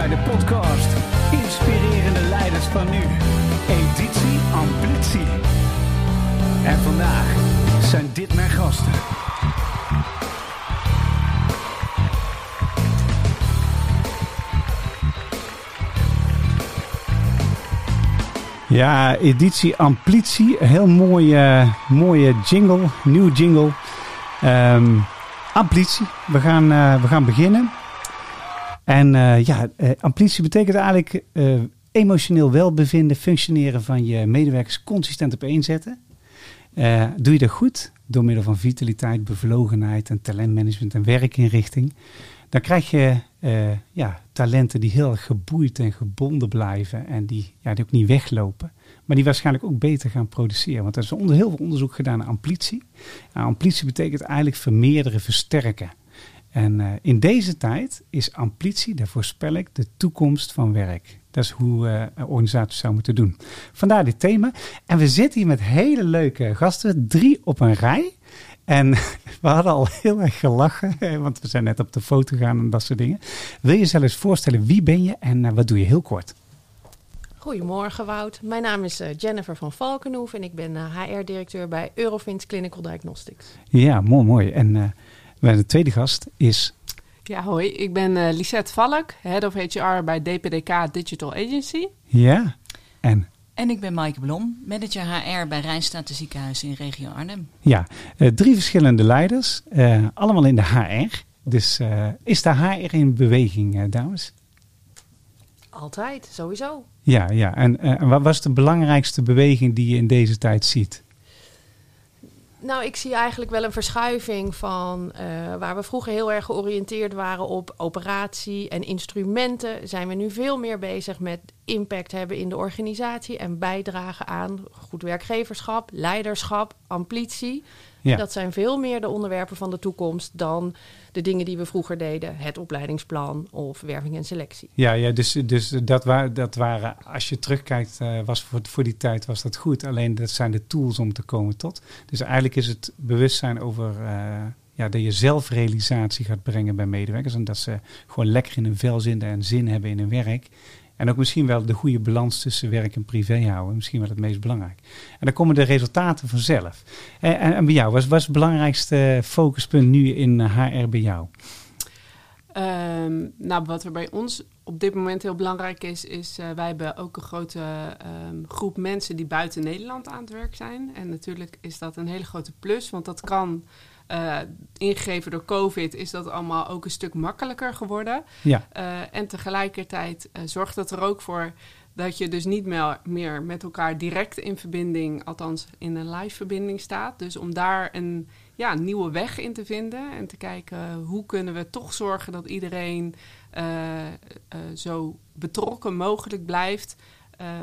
bij de podcast Inspirerende Leiders van Nu, editie Ambitie. En vandaag zijn dit mijn gasten. Ja, editie Amplitie. Heel mooie, mooie jingle, nieuwe jingle. Um, amplitie. We gaan, uh, we gaan beginnen. En uh, ja, uh, amplitie betekent eigenlijk emotioneel welbevinden, functioneren van je medewerkers consistent op één zetten. doe je dat goed door middel van vitaliteit, bevlogenheid en talentmanagement en werkinrichting. Dan krijg je ja, talenten die heel geboeid en gebonden blijven en die, ja, die ook niet weglopen. Maar die waarschijnlijk ook beter gaan produceren. Want er is onder, heel veel onderzoek gedaan naar amplitie. Nou, amplitie betekent eigenlijk vermeerderen, versterken. En uh, in deze tijd is amplitie, daar voorspel ik, de toekomst van werk. Dat is hoe uh, organisaties zou moeten doen. Vandaar dit thema. En we zitten hier met hele leuke gasten, drie op een rij. En we hadden al heel erg gelachen, want we zijn net op de foto gegaan en dat soort dingen. Wil je zelf eens voorstellen, wie ben je en uh, wat doe je heel kort? Goedemorgen Wout. Mijn naam is Jennifer van Valkenhoef en ik ben HR-directeur bij Eurofins Clinical Diagnostics. Ja, mooi, mooi. En uh, de tweede gast is... Ja, hoi. Ik ben Lisette Valk, Head of HR bij DPDK Digital Agency. Ja, en... En ik ben Maaike Blom, manager HR bij Rijnstaten Ziekenhuis in regio Arnhem. Ja, drie verschillende leiders, allemaal in de HR. Dus is de HR in beweging, dames? Altijd, sowieso. Ja, ja. En, uh, wat was de belangrijkste beweging die je in deze tijd ziet? Nou, ik zie eigenlijk wel een verschuiving van uh, waar we vroeger heel erg georiënteerd waren op operatie en instrumenten, zijn we nu veel meer bezig met impact hebben in de organisatie en bijdragen aan goed werkgeverschap, leiderschap, amplitie. Ja. Dat zijn veel meer de onderwerpen van de toekomst dan de dingen die we vroeger deden. Het opleidingsplan of werving en selectie. Ja, ja dus, dus dat, waren, dat waren, als je terugkijkt, uh, was voor, voor die tijd was dat goed. Alleen dat zijn de tools om te komen tot. Dus eigenlijk is het bewustzijn over... Uh, ja, dat je zelfrealisatie gaat brengen bij medewerkers. En dat ze gewoon lekker in hun vel zitten en zin hebben in hun werk. En ook misschien wel de goede balans tussen werk en privé houden. Misschien wel het meest belangrijk. En dan komen de resultaten vanzelf. En, en, bij jou, wat was het belangrijkste focuspunt nu in HR eh, bij jou? Um, nou, wat er bij ons op dit moment heel belangrijk is, is uh, wij hebben ook een grote um, groep mensen die buiten Nederland aan het werk zijn. En natuurlijk is dat een hele grote plus, want dat kan uh, ingegeven door COVID is dat allemaal ook een stuk makkelijker geworden. Ja. Uh, en tegelijkertijd uh, zorgt dat er ook voor dat je dus niet meer, met elkaar direct in verbinding, althans in een live verbinding staat. Dus om daar een ja, nieuwe weg in te vinden en te kijken hoe kunnen we toch zorgen dat iedereen zo betrokken mogelijk blijft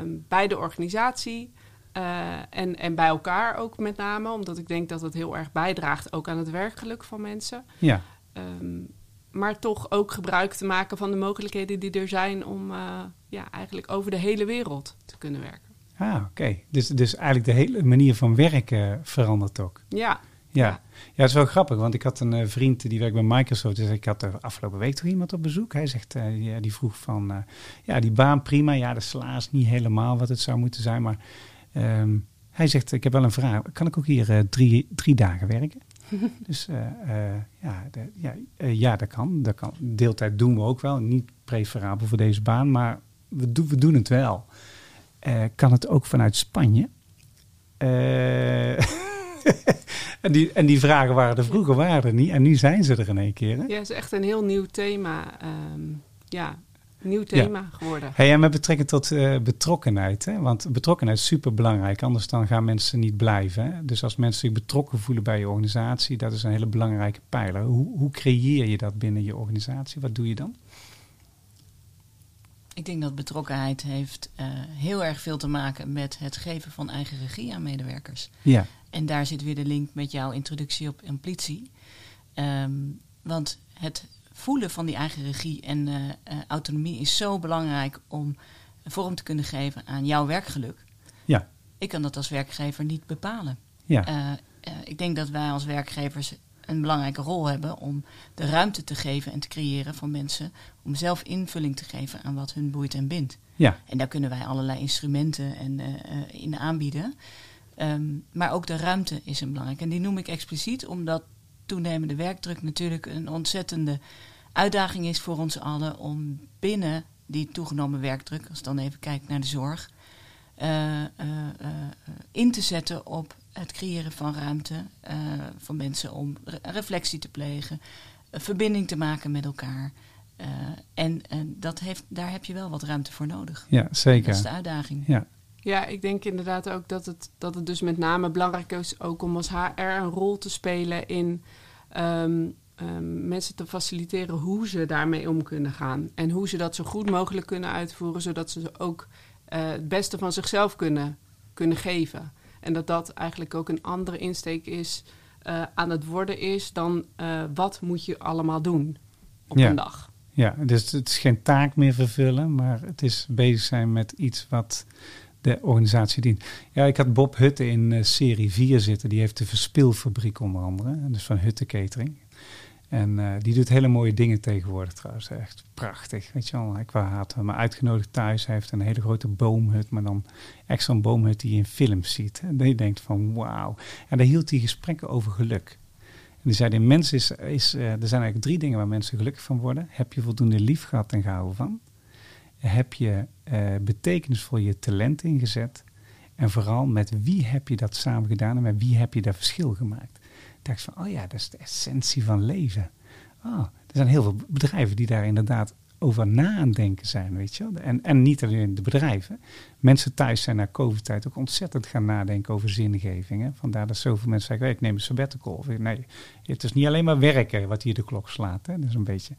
um, bij de organisatie. Uh, en, en bij elkaar ook met name, omdat ik denk dat het heel erg bijdraagt ook aan het werkgeluk van mensen. Ja. Um, maar toch ook gebruik te maken van de mogelijkheden die er zijn om uh, ja, eigenlijk over de hele wereld te kunnen werken. Ah, oké. Dus, dus eigenlijk de hele manier van werken verandert ook. Ja. Ja. ja, het is wel grappig, want ik had een uh, vriend die werkt bij Microsoft. Dus ik had er afgelopen week toch iemand op bezoek. Hij zegt, uh, ja, die vroeg van, uh, ja, die baan prima. Ja, de salaris niet helemaal wat het zou moeten zijn, maar Um, hij zegt, ik heb wel een vraag. Kan ik ook hier uh, drie, drie dagen werken? dus uh, uh, ja, de, ja, ja, dat kan. dat kan. Deeltijd doen we ook wel. Niet preferabel voor deze baan, maar we, do, we doen het wel. kan het ook vanuit Spanje? en, die, en die vragen waren er vroeger waren er niet. En nu zijn ze er in één keer. Hè? Ja, het is echt een heel nieuw thema. Um, ja, nieuw thema ja. geworden. Hey, en met betrekking tot uh, betrokkenheid, hè? want betrokkenheid is super belangrijk, anders dan gaan mensen niet blijven. Hè? Dus als mensen zich betrokken voelen bij je organisatie, dat is een hele belangrijke pijler. Hoe, hoe creëer je dat binnen je organisatie? Wat doe je dan? Ik denk dat betrokkenheid heeft uh, heel erg veel te maken met het geven van eigen regie aan medewerkers. Ja. En daar zit weer de link met jouw introductie op amplitie. Um, want het voelen van die eigen regie en uh, uh, autonomie is zo belangrijk om vorm te kunnen geven aan jouw werkgeluk. Ja. Ik kan dat als werkgever niet bepalen. Ja. Uh, ik denk dat wij als werkgevers een belangrijke rol hebben om de ruimte te geven en te creëren van mensen om zelf invulling te geven aan wat hun boeit en bindt. Ja. En daar kunnen wij allerlei instrumenten en, in aanbieden. Ehm, maar ook de ruimte is een belangrijk. En die noem ik expliciet omdat toenemende werkdruk natuurlijk een ontzettende uitdaging is voor ons allen om binnen die toegenomen werkdruk, als ik dan even kijk naar de zorg, uh, in te zetten op het creëren van ruimte van mensen om reflectie te plegen, verbinding te maken met elkaar. en dat heeft, daar heb je wel wat ruimte voor nodig. Ja, zeker. Dat is de uitdaging. Ja. Ja, ik denk inderdaad ook dat het, dat het dus met name belangrijk is ook om als HR een rol te spelen in ehm, ehm, mensen te faciliteren hoe ze daarmee om kunnen gaan. En hoe ze dat zo goed mogelijk kunnen uitvoeren, zodat ze ook uh, het beste van zichzelf kunnen, kunnen geven. En dat dat eigenlijk ook een andere insteek is uh, aan het worden is dan uh, wat moet je allemaal doen op een dag. Ja, dus het is geen taak meer vervullen, maar het is bezig zijn met iets wat de organisatie dient. Ja, ik had Bob Hutte in uh, serie 4 zitten. Die heeft de Verspilfabriek onder andere. Dus van Hutte Catering. En uh, die doet hele mooie dingen tegenwoordig trouwens. Echt prachtig. Weet je wel, ik had me uitgenodigd thuis. Hij heeft een hele grote boomhut, maar dan echt zo'n boomhut die je in films ziet. En je denkt van wauw. En daar hield hij gesprekken over geluk. En die zei, in mens is, is uh, er zijn eigenlijk drie dingen waar mensen gelukkig van worden. Heb je voldoende lief gehad en gehouden van? Heb je uh, betekenisvol je talent ingezet. En vooral met wie heb je dat samen gedaan en met wie heb je dat verschil gemaakt. Ik dacht van, oh ja, dat is de essentie van leven. Oh, er zijn heel veel bedrijven die daar inderdaad over na aan denken zijn, weet je wel. En, en niet alleen de bedrijven. Mensen thuis zijn na COVID-tijd ook ontzettend gaan nadenken over zingeving. Hè. Vandaar dat zoveel mensen zeggen, ik neem een sabbatical. Nee, het is niet alleen maar werken wat hier de klok slaat. Hè. Dat is een beetje...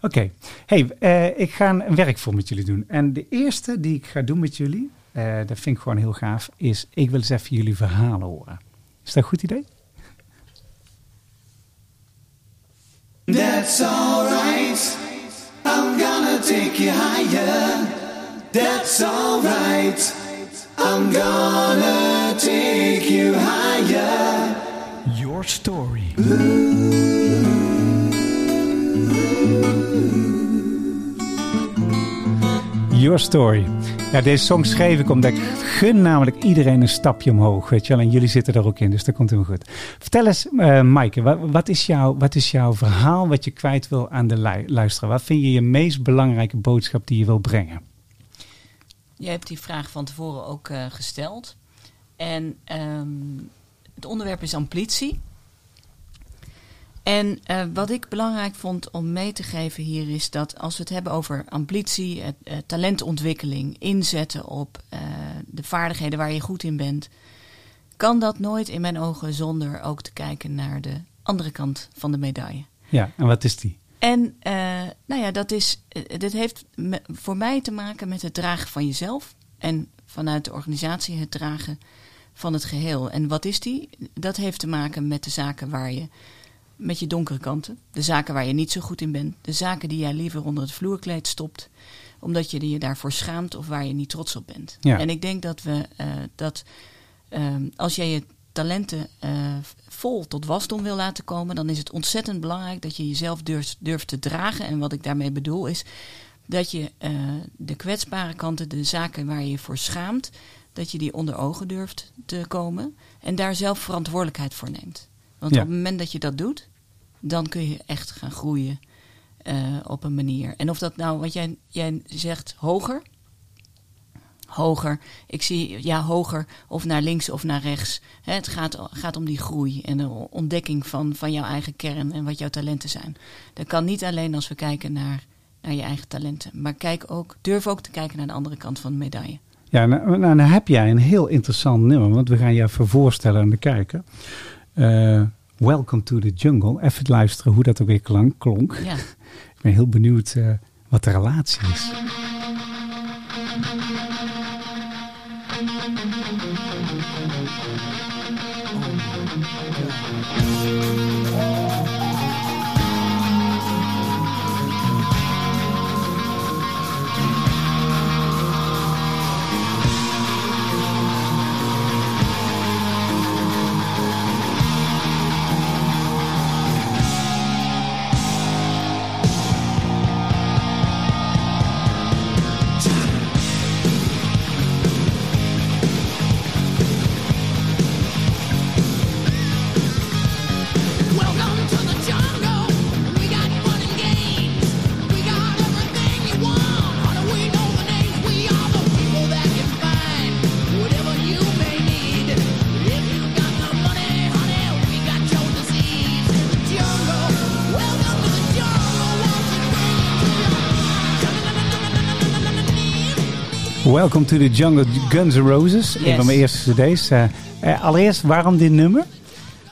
Oké, hey, uh, ik ga een werk voor met jullie doen. En de eerste die ik ga doen met jullie, uh, dat vind ik gewoon heel gaaf, is ik wil eens even jullie verhalen horen. Is dat een goed idee? That's. Take you higher. That's alright. I'm gonna take you higher. Your story. Your Story. Ja, deze song schreef ik omdat ik gun namelijk iedereen een stapje omhoog. Weet je wel, en jullie zitten er ook in, dus dat komt helemaal goed. Vertel eens, uh, Maaike, wat, is jouw, wat is jouw verhaal wat je kwijt wil aan de luisteraar? Wat vind je je meest belangrijke boodschap die je wil brengen? Je hebt die vraag van tevoren ook uh, gesteld. En um, het onderwerp is amplitie. En uh, wat ik belangrijk vond om mee te geven hier is dat als we het hebben over ambitie, uh, talentontwikkeling, inzetten op uh, de vaardigheden waar je goed in bent, kan dat nooit in mijn ogen zonder ook te kijken naar de andere kant van de medaille. Ja, en wat is die? En nou ja, dat is, dit heeft voor mij te maken met het dragen van jezelf en vanuit de organisatie het dragen van het geheel. En wat is die? Dat heeft te maken met de zaken waar je met je donkere kanten. De zaken waar je niet zo goed in bent. De zaken die jij liever onder het vloerkleed stopt. Omdat je je daarvoor schaamt of waar je niet trots op bent. Ja. En ik denk dat we uh, dat uh, als jij je talenten uh, vol tot wasdom wil laten komen, dan is het ontzettend belangrijk dat je jezelf durft, durft te dragen. En wat ik daarmee bedoel is dat je uh, de kwetsbare kanten, de zaken waar je je voor schaamt, dat je die onder ogen durft te komen en daar zelf verantwoordelijkheid voor neemt. Want op het moment dat je dat doet, dan kun je echt gaan groeien uh, op een manier. En of dat nou, wat jij, jij zegt, hoger. Hoger. Ik zie ja, hoger of naar links of naar rechts. Het gaat, gaat om die groei en de ontdekking van, van jouw eigen kern en wat jouw talenten zijn. Dat kan niet alleen als we kijken naar, naar je eigen talenten. Maar kijk ook, durf ook te kijken naar de andere kant van de medaille. Ja, nou, nou, nou heb jij een heel interessant nummer, want we gaan je even voorstellen aan de kijker. Uh, Welcome to the Jungle. Even luisteren hoe dat ook weer klonk. Ja. Ik ben heel benieuwd eh, wat de relatie is. Oh Welcome to the Jungle Guns N' Roses. Een van mijn eerste cd's. Uh, uh, allereerst, waarom dit nummer?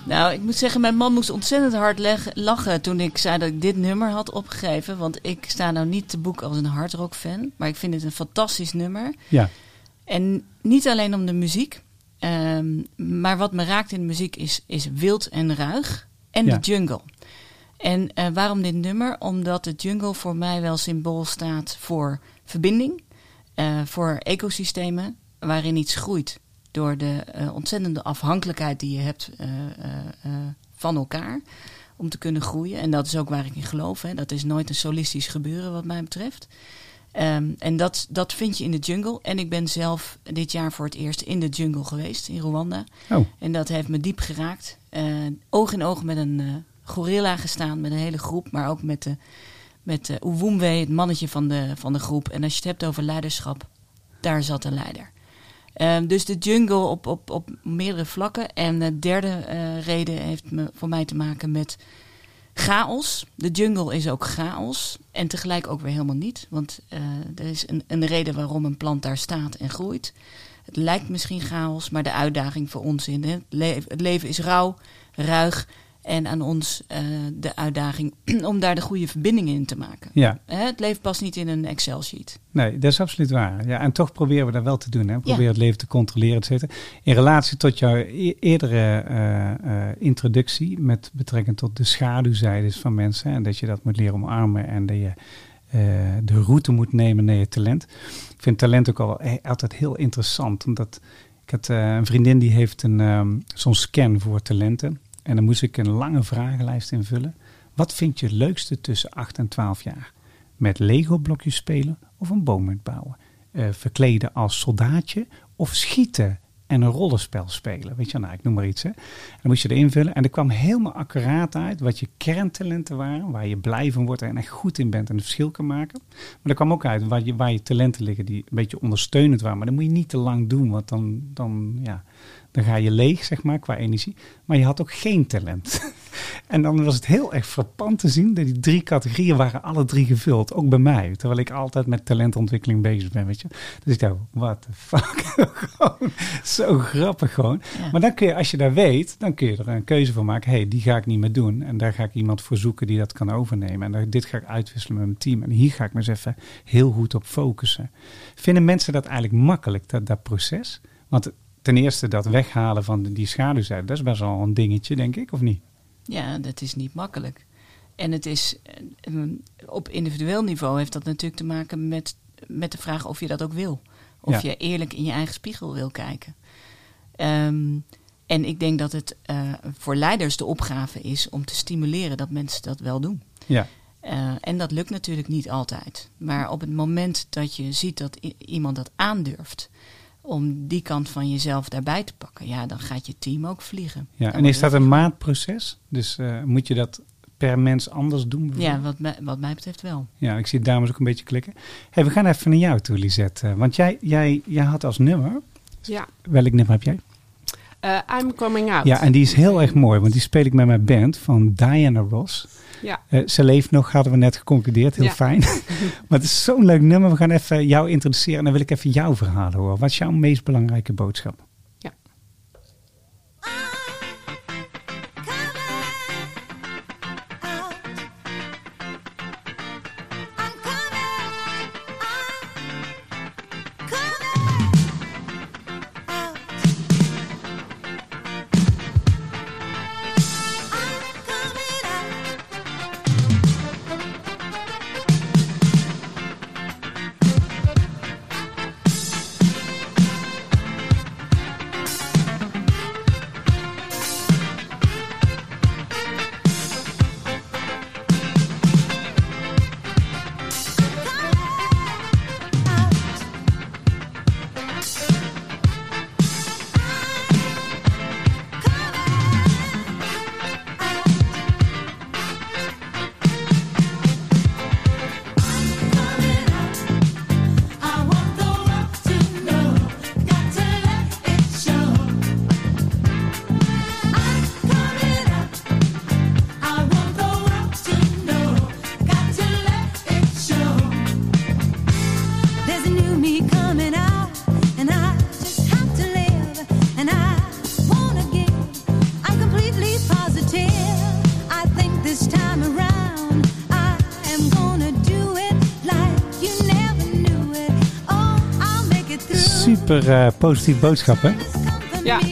Nou, ik moet zeggen, mijn man moest ontzettend hard lachen toen ik zei dat ik dit nummer had opgegeven. Want ik sta nou niet te boek als een hardrock fan, maar ik vind het een fantastisch nummer. Ja. En niet alleen om de muziek, um, maar wat me raakt in de muziek is, is wild en ruig en de jungle. En uh, waarom dit nummer? Omdat de jungle voor mij wel symbool staat voor verbinding, uh, voor ecosystemen waarin iets groeit door de uh, ontzettende afhankelijkheid die je hebt van elkaar om te kunnen groeien. En dat is ook waar ik in geloof. Hè. Dat is nooit een solistisch gebeuren wat mij betreft. Um, en dat, dat vind je in de jungle. En ik ben zelf dit jaar voor het eerst in de jungle geweest, in Rwanda. Oh. En dat heeft me diep geraakt. Uh, oog in oog met een uh, gorilla gestaan, met een hele groep. Maar ook met, de, met uh, het mannetje van de, van de groep. En als je het hebt over leiderschap, daar zat een leider. Um, dus de jungle op, op, op meerdere vlakken. En de derde reden heeft me, voor mij te maken met chaos. De jungle is ook chaos. En tegelijk ook weer helemaal niet. Want uh, er is een, een reden waarom een plant daar staat en groeit. Het lijkt misschien chaos, maar de uitdaging voor ons in het, het leven is rauw, ruig. En aan ons uh, de uitdaging om daar de goede verbindingen in te maken. Ja. het leven past niet in een Excel-sheet. Nee, dat is absoluut waar. Ja, en toch proberen we dat wel te doen. Hè? Proberen ja. het leven te controleren, et cetera. In relatie tot jouw e eerdere uh, uh, introductie met betrekking tot de schaduwzijdes van mensen. En dat je dat moet leren omarmen en dat je de route moet nemen naar je talent. Ik vind talent ook al altijd heel interessant. Omdat ik had een vriendin die heeft een, um, zo'n scan voor talenten. En dan moest ik een lange vragenlijst invullen. Wat vind je het leukste tussen 8 en 12 jaar? Met Lego-blokjes spelen of een boom uitbouwen? Uh, verkleden als soldaatje of schieten en een rollenspel spelen? Weet je, nou, ik noem maar iets. Hè. En dan moest je er invullen. En er kwam helemaal accuraat uit wat je kerntalenten waren. Waar je blij van wordt en echt goed in bent en een verschil kan maken. Maar er kwam ook uit waar je, waar je talenten liggen die een beetje ondersteunend waren. Maar dat moet je niet te lang doen, want dan, dan ja, dan ga je leeg, zeg maar, qua energie. Maar je had ook geen talent. en dan was het heel erg frappant te zien dat die drie categorieën waren alle drie gevuld. Ook bij mij, terwijl ik altijd met talentontwikkeling bezig ben, weet je. Dus ik dacht, what the fuck. gewoon, zo grappig gewoon. Ja. Maar dan kun je, als je dat weet, dan kun je er een keuze voor maken. hey, die ga ik niet meer doen. En daar ga ik iemand voor zoeken die dat kan overnemen. En dit ga ik uitwisselen met mijn team. En hier ga ik me eens even heel goed op focussen. Vinden mensen dat eigenlijk makkelijk, dat, dat proces? Want ten eerste dat weghalen van die schaduwzijde, dat is best wel een dingetje, denk ik, of niet? Ja, dat is niet makkelijk. En het is op individueel niveau heeft dat natuurlijk te maken met, met de vraag of je dat ook wil. Of ja. je eerlijk in je eigen spiegel wil kijken. Um, en ik denk dat het uh, voor leiders de opgave is om te stimuleren dat mensen dat wel doen. Ja. Uh, en dat lukt natuurlijk niet altijd. Maar op het moment dat je ziet dat iemand dat aandurft, om die kant van jezelf daarbij te pakken, ja, dan gaat je team ook vliegen. Ja, en is dat een maatproces? Dus uh, moet je dat per mens anders doen? Ja, wat mij, wat mij betreft wel. Ja, ik zie dames ook een beetje klikken. Hey, we gaan even naar jou toe, Lisette. Want jij, jij, jij had als nummer... Ja. Welk nummer heb jij? Uh, I'm Coming Out. Ja, en die is heel erg mooi, want die speel ik met mijn band van Diana Ross. Ja. Uh, ze leeft nog, hadden we net geconcludeerd. Heel ja. fijn. maar het is zo'n leuk nummer. We gaan even jou introduceren en dan wil ik even jouw verhaal horen. Wat is jouw meest belangrijke boodschap? Super uh, positief boodschap, hè? Ja.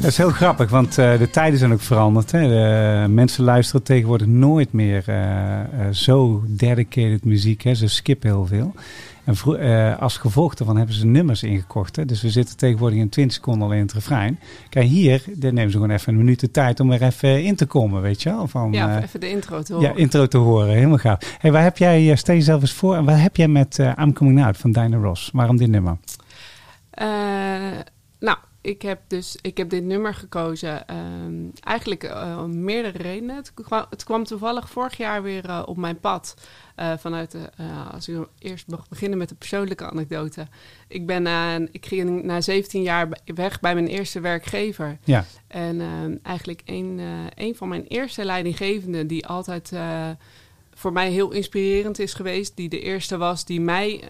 Dat is heel grappig, want uh, de tijden zijn ook veranderd. Hè? De, mensen luisteren tegenwoordig nooit meer uh, uh, zo dedicated muziek. Hè? Ze skippen heel veel. En uh, als gevolg daarvan hebben ze nummers ingekocht. Hè? Dus we zitten tegenwoordig in 20 seconden al in het refrein. Kijk, hier nemen ze gewoon even een minuut de tijd om er even in te komen, weet je wel? Van, ja, uh, even de intro te horen. Ja, intro te horen. Helemaal gaaf. Hey, waar heb jij, uh, stel jezelf eens voor, en wat heb jij met uh, I'm Coming Out van Dinah Ross? Waarom dit nummer? nou, ik heb dus ik heb dit nummer gekozen. Um, eigenlijk uh, om meerdere redenen. Het kwam, het kwam, toevallig vorig jaar weer uh, op mijn pad. Uh, vanuit de, als ik eerst mag beginnen met de persoonlijke anekdote. Ik ben ik ging na 17 jaar weg bij mijn eerste werkgever. Ja. En ehm, eigenlijk een, een van mijn eerste leidinggevenden die altijd voor mij heel inspirerend is geweest. Die de eerste was die mij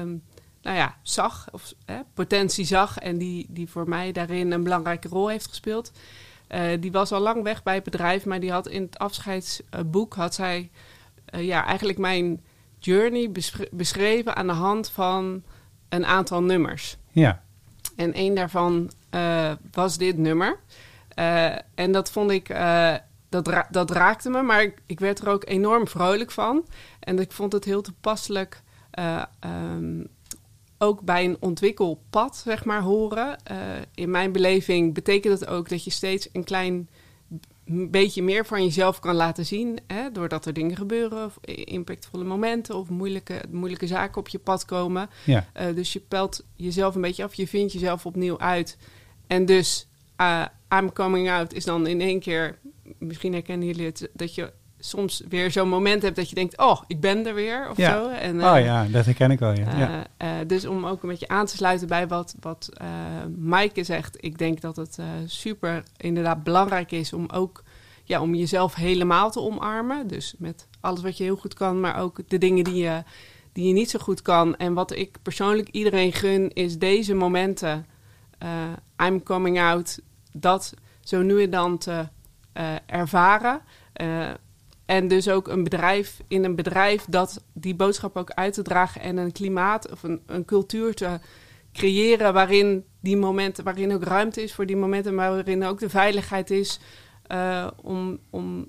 um, nou ja, zag, of hè, potentie zag en die, die voor mij daarin een belangrijke rol heeft gespeeld. Uh, die was al lang weg bij het bedrijf, maar die had in het afscheidsboek had zij uh, ja, eigenlijk mijn journey beschreven aan de hand van een aantal nummers. Ja. En een daarvan uh, was dit nummer. en dat vond ik, dat, ra dat raakte me, maar ik, ik, werd er ook enorm vrolijk van. En ik vond het heel toepasselijk um, ook bij een ontwikkelpad, zeg maar, horen. Uh, in mijn beleving betekent dat ook dat je steeds een klein beetje meer van jezelf kan laten zien. Hè, doordat er dingen gebeuren, of impactvolle momenten of moeilijke, moeilijke zaken op je pad komen. Ja. Uh, dus je pelt jezelf een beetje af, je vindt jezelf opnieuw uit. En dus uh, I'm coming out is dan in één keer, misschien herkennen jullie het, dat je soms weer zo'n moment hebt dat je denkt, oh, ik ben er weer of ja. zo. En, uh, oh ja, dat herken ik wel, ja. Uh, ja. Uh, dus om ook een beetje aan te sluiten bij wat, wat Maaike zegt. Ik denk dat het super inderdaad belangrijk is om ook ja, om jezelf helemaal te omarmen. Dus met alles wat je heel goed kan, maar ook de dingen die je, die je niet zo goed kan. En wat ik persoonlijk iedereen gun, is deze momenten, I'm coming out, dat zo nu en dan te ervaren. En dus ook een bedrijf in een bedrijf dat die boodschap ook uit te dragen en een klimaat of een, een cultuur te creëren waarin die momenten, waarin ook ruimte is voor die momenten, maar waarin ook de veiligheid is uh, om, om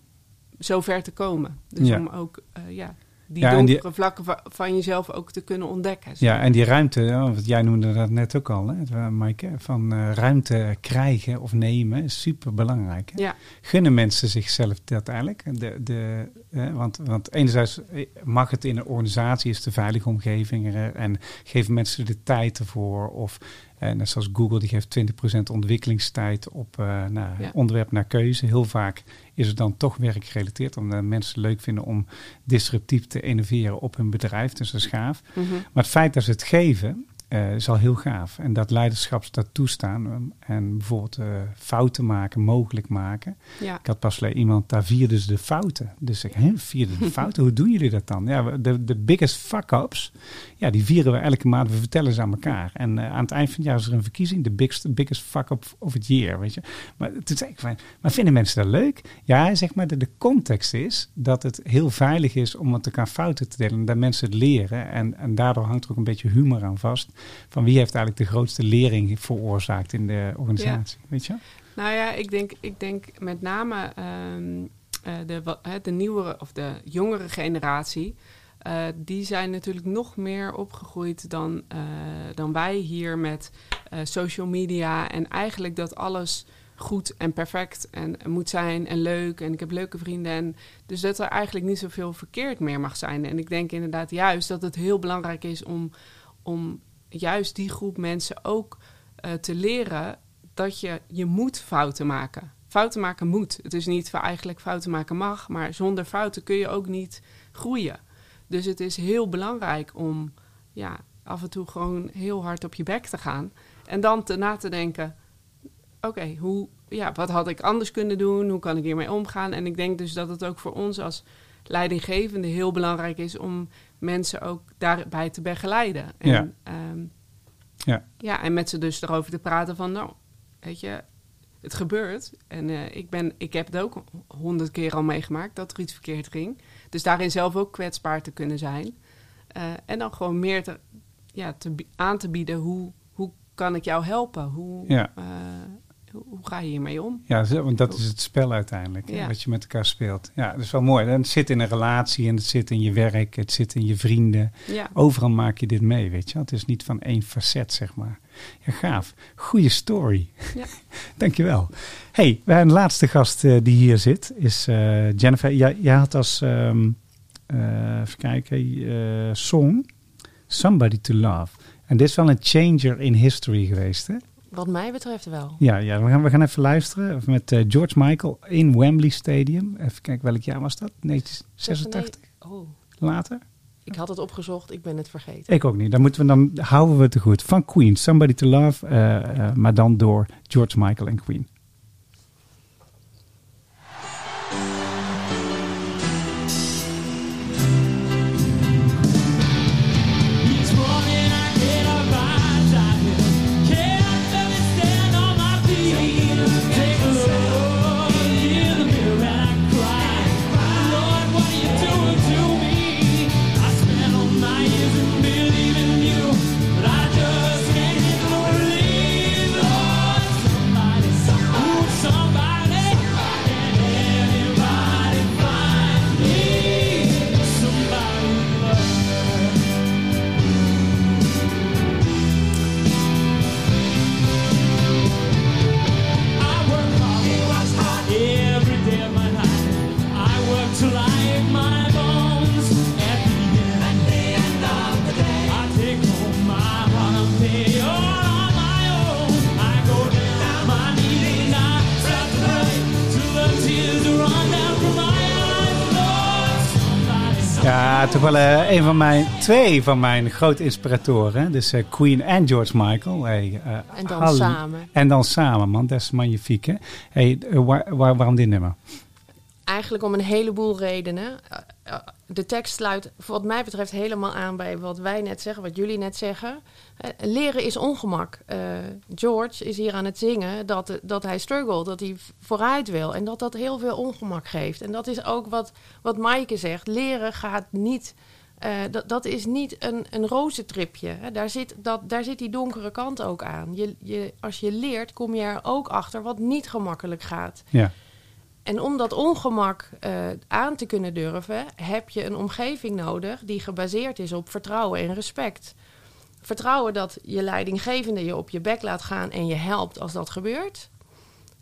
zo ver te komen. Dus ja. om ook uh, ja, die ja, donkere die, vlakken van, jezelf ook te kunnen ontdekken. Ja, en die ruimte, want jij noemde dat net ook al, hè, Maaike, van uh, ruimte krijgen of nemen is super belangrijk. Ja. Gunnen mensen zichzelf dat eigenlijk? De, de, want, want enerzijds mag het in een organisatie, is de veilige omgeving er, en geven mensen de tijd ervoor of en net zoals Google, die geeft 20% ontwikkelingstijd op uh, nou, Ja. onderwerp naar keuze. Heel vaak is het dan toch werkgerelateerd, omdat mensen het leuk vinden om disruptief te innoveren op hun bedrijf. Dus dat is gaaf. Mhm. Maar het feit dat ze het geven, uh, is al heel gaaf. En dat leiderschap dat toestaan en bijvoorbeeld uh, fouten maken, mogelijk maken. Ja. Ik had pas iemand, daar vierden ze de fouten. Dus ik, hè, vierden de fouten? Hoe doen jullie dat dan? Ja, de, de biggest fuck-ups, ja, die vieren we elke maand. We vertellen ze aan elkaar. En uh, aan het eind van het jaar is er een verkiezing, de biggest, biggest fuck-up of het year, weet je. Maar toen zei ik van, maar vinden mensen dat leuk? Ja, zeg maar, de, de context is dat het heel veilig is om met elkaar fouten te delen. En dat mensen het leren. En, en daardoor hangt er ook een beetje humor aan vast van wie heeft eigenlijk de grootste lering veroorzaakt in de organisatie, ja. weet je? Nou ja, ik denk, ik denk met name um, uh, de, de nieuwere of de jongere generatie. Uh, die zijn natuurlijk nog meer opgegroeid dan, uh, dan wij hier met social media. En eigenlijk dat alles goed en perfect en moet zijn en leuk. En ik heb leuke vrienden. En dus dat er eigenlijk niet zoveel verkeerd meer mag zijn. En ik denk inderdaad juist dat het heel belangrijk is om, om juist die groep mensen ook uh, te leren dat je, je moet fouten maken. Fouten maken moet. Het is niet van eigenlijk fouten maken mag, maar zonder fouten kun je ook niet groeien. Dus het is heel belangrijk om ja, af en toe gewoon heel hard op je bek te gaan. En dan te na te denken: oké, hoe ja, wat had ik anders kunnen doen? Hoe kan ik hiermee omgaan? En ik denk dus dat het ook voor ons als leidinggevende heel belangrijk is om mensen ook daarbij te begeleiden. En, ja. Um, ja. ja, en met ze dus erover te praten van, nou, weet je, het gebeurt. En uh, ik, ben, ik heb het ook honderd keer al meegemaakt dat er iets verkeerd ging. Dus daarin zelf ook kwetsbaar te kunnen zijn. Uh, en dan gewoon meer te, ja, te, aan te bieden hoe, hoe kan ik jou helpen? Hoe, ja. uh, hoe ga je hiermee om? Ja, want dat is het spel uiteindelijk, ja. wat je met elkaar speelt. Ja, dat is wel mooi. En het zit in een relatie en het zit in je werk, het zit in je vrienden. Ja. Overal maak je dit mee, weet je. Het is niet van één facet, zeg maar. Ja, gaaf. Goeie story. Ja. Dankjewel. hey, een laatste gast uh, die hier zit is uh, Jennifer. Jij, jij had als, um, uh, even kijken, song Somebody to Love. En dit is wel een changer in history geweest, hè? Wat mij betreft wel. Ja, ja we, gaan, we gaan even luisteren met uh, George Michael in Wembley Stadium. Even kijken, welk jaar was dat? 1986? Oh. Later? Ik had het opgezocht, ik ben het vergeten. Ik ook niet. Dan, moeten we, dan houden we het te goed. Van Queen, Somebody to Love, uh, uh, maar dan door George Michael en Queen. Wel uh, een van mijn, twee van mijn grote inspiratoren. Dus uh, Queen en George Michael. Hey, uh, en dan samen. En dan samen, man. Dat is magnifiek, hè? Hey, waar, waar, waarom dit nummer? Eigenlijk om een heleboel redenen. De tekst sluit wat mij betreft helemaal aan bij wat wij net zeggen, wat jullie net zeggen. leren is ongemak. George is hier aan het zingen dat, dat hij struggelt, dat hij vooruit wil. En dat dat heel veel ongemak geeft. En dat is ook wat, wat Maaike zegt. Leren gaat niet... Uh, dat, is niet een, een rozentripje. Daar, zit dat, daar zit die donkere kant ook aan. Je, je, als je leert, kom je er ook achter wat niet gemakkelijk gaat. Ja. En om dat ongemak uh, aan te kunnen durven, heb je een omgeving nodig die gebaseerd is op vertrouwen en respect. Vertrouwen dat je leidinggevende je op je bek laat gaan en je helpt als dat gebeurt.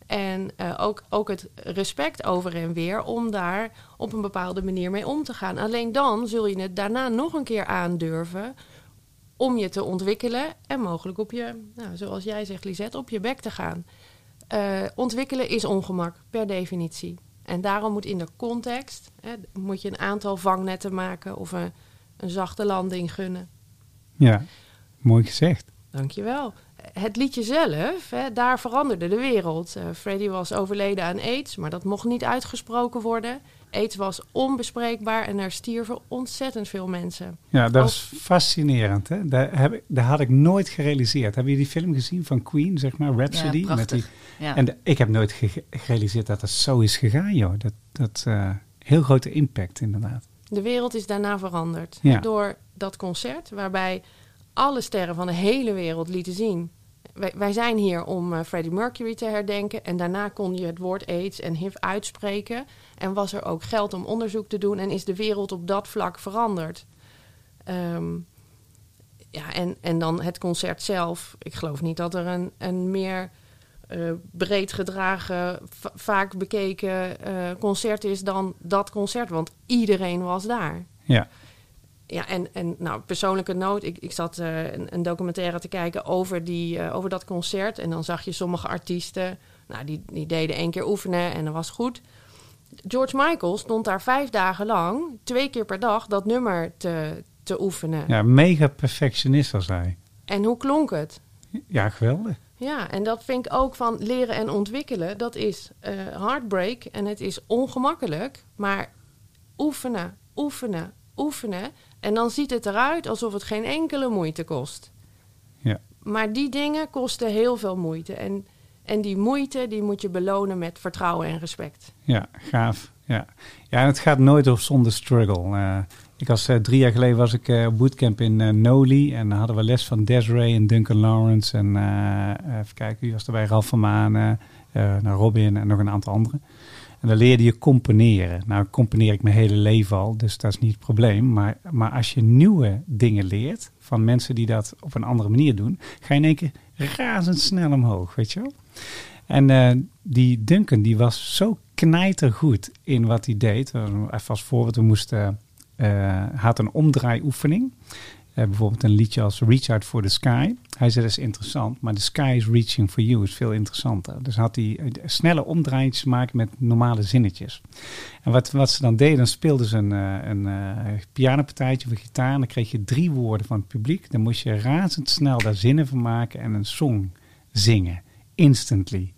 En uh, ook, ook het respect over en weer om daar op een bepaalde manier mee om te gaan. Alleen dan zul je het daarna nog een keer aandurven om je te ontwikkelen en mogelijk op je, nou, zoals jij zegt, Lisette, op je bek te gaan. Uh, ontwikkelen is ongemak, per definitie. En daarom moet in de context, hè, moet je een aantal vangnetten maken of een, een zachte landing gunnen. Ja, mooi gezegd. Dankjewel. Het liedje zelf, hè, daar veranderde de wereld. Uh, Freddy was overleden aan aids, maar dat mocht niet uitgesproken worden. Aids was onbespreekbaar en er stierven ontzettend veel mensen. Ja, dat is fascinerend. Hè? Daar, heb ik, daar had ik nooit gerealiseerd. Hebben jullie die film gezien van Queen, zeg maar, Rhapsody? Ja, met die, ja. En de, ik heb nooit ge gerealiseerd dat het zo is gegaan, joh. Dat, dat uh, heel grote impact, inderdaad. De wereld is daarna veranderd. Ja. Door dat concert, waarbij alle sterren van de hele wereld lieten zien. Wij, zijn hier om uh, Freddie Mercury te herdenken. En daarna kon je het woord AIDS en HIV uitspreken. En was er ook geld om onderzoek te doen. En is de wereld op dat vlak veranderd. Um, ja, en, en dan het concert zelf. Ik geloof niet dat er een, een meer uh, breed gedragen, vaak bekeken uh, concert is dan dat concert. Want iedereen was daar. Ja. Ja, en, en nou, persoonlijke noot. Ik, ik zat uh, een, een, documentaire te kijken over, die, over dat concert. En dan zag je sommige artiesten, nou, die, die deden één keer oefenen en dat was goed. George Michael stond daar vijf dagen lang, twee keer per dag, dat nummer te, te oefenen. Ja, mega perfectionist was hij. En hoe klonk het? Ja, geweldig. Ja, en dat vind ik ook van leren en ontwikkelen. Dat is uh, heartbreak en het is ongemakkelijk. Maar oefenen, oefenen, oefenen. En dan ziet het eruit alsof het geen enkele moeite kost. Ja. Maar die dingen kosten heel veel moeite. En En die moeite, die moet je belonen met vertrouwen en respect. Ja, gaaf. Ja, ja het gaat nooit op zonder struggle. Uh, ik was uh, drie jaar geleden was ik uh, op bootcamp in Noli. En dan hadden we les van Desiree en Duncan Lawrence. En even kijken, wie was erbij? Ralf van Maan, Robin en nog een aantal anderen. En dan leerde je componeren. Nou, componeer ik mijn hele leven al, dus dat is niet het probleem. Maar, maar als je nieuwe dingen leert van mensen die dat op een andere manier doen, ga je in één keer razendsnel omhoog, weet je wel? En uh, die Duncan, die was zo knijtergoed in wat hij deed. Even als voorbeeld, we moesten, uh, had een omdraaioefening. Uh, bijvoorbeeld een liedje als Reach Out for the Sky. Hij zei dat is interessant, maar The Sky is Reaching for You is veel interessanter. Dus had hij snelle omdraaitjes maken met normale zinnetjes. En wat, wat ze dan deden, dan speelden ze een, een, een pianopartijtje of een gitaar. En dan kreeg je drie woorden van het publiek. Dan moest je razendsnel daar zinnen van maken en een song zingen. Instantly.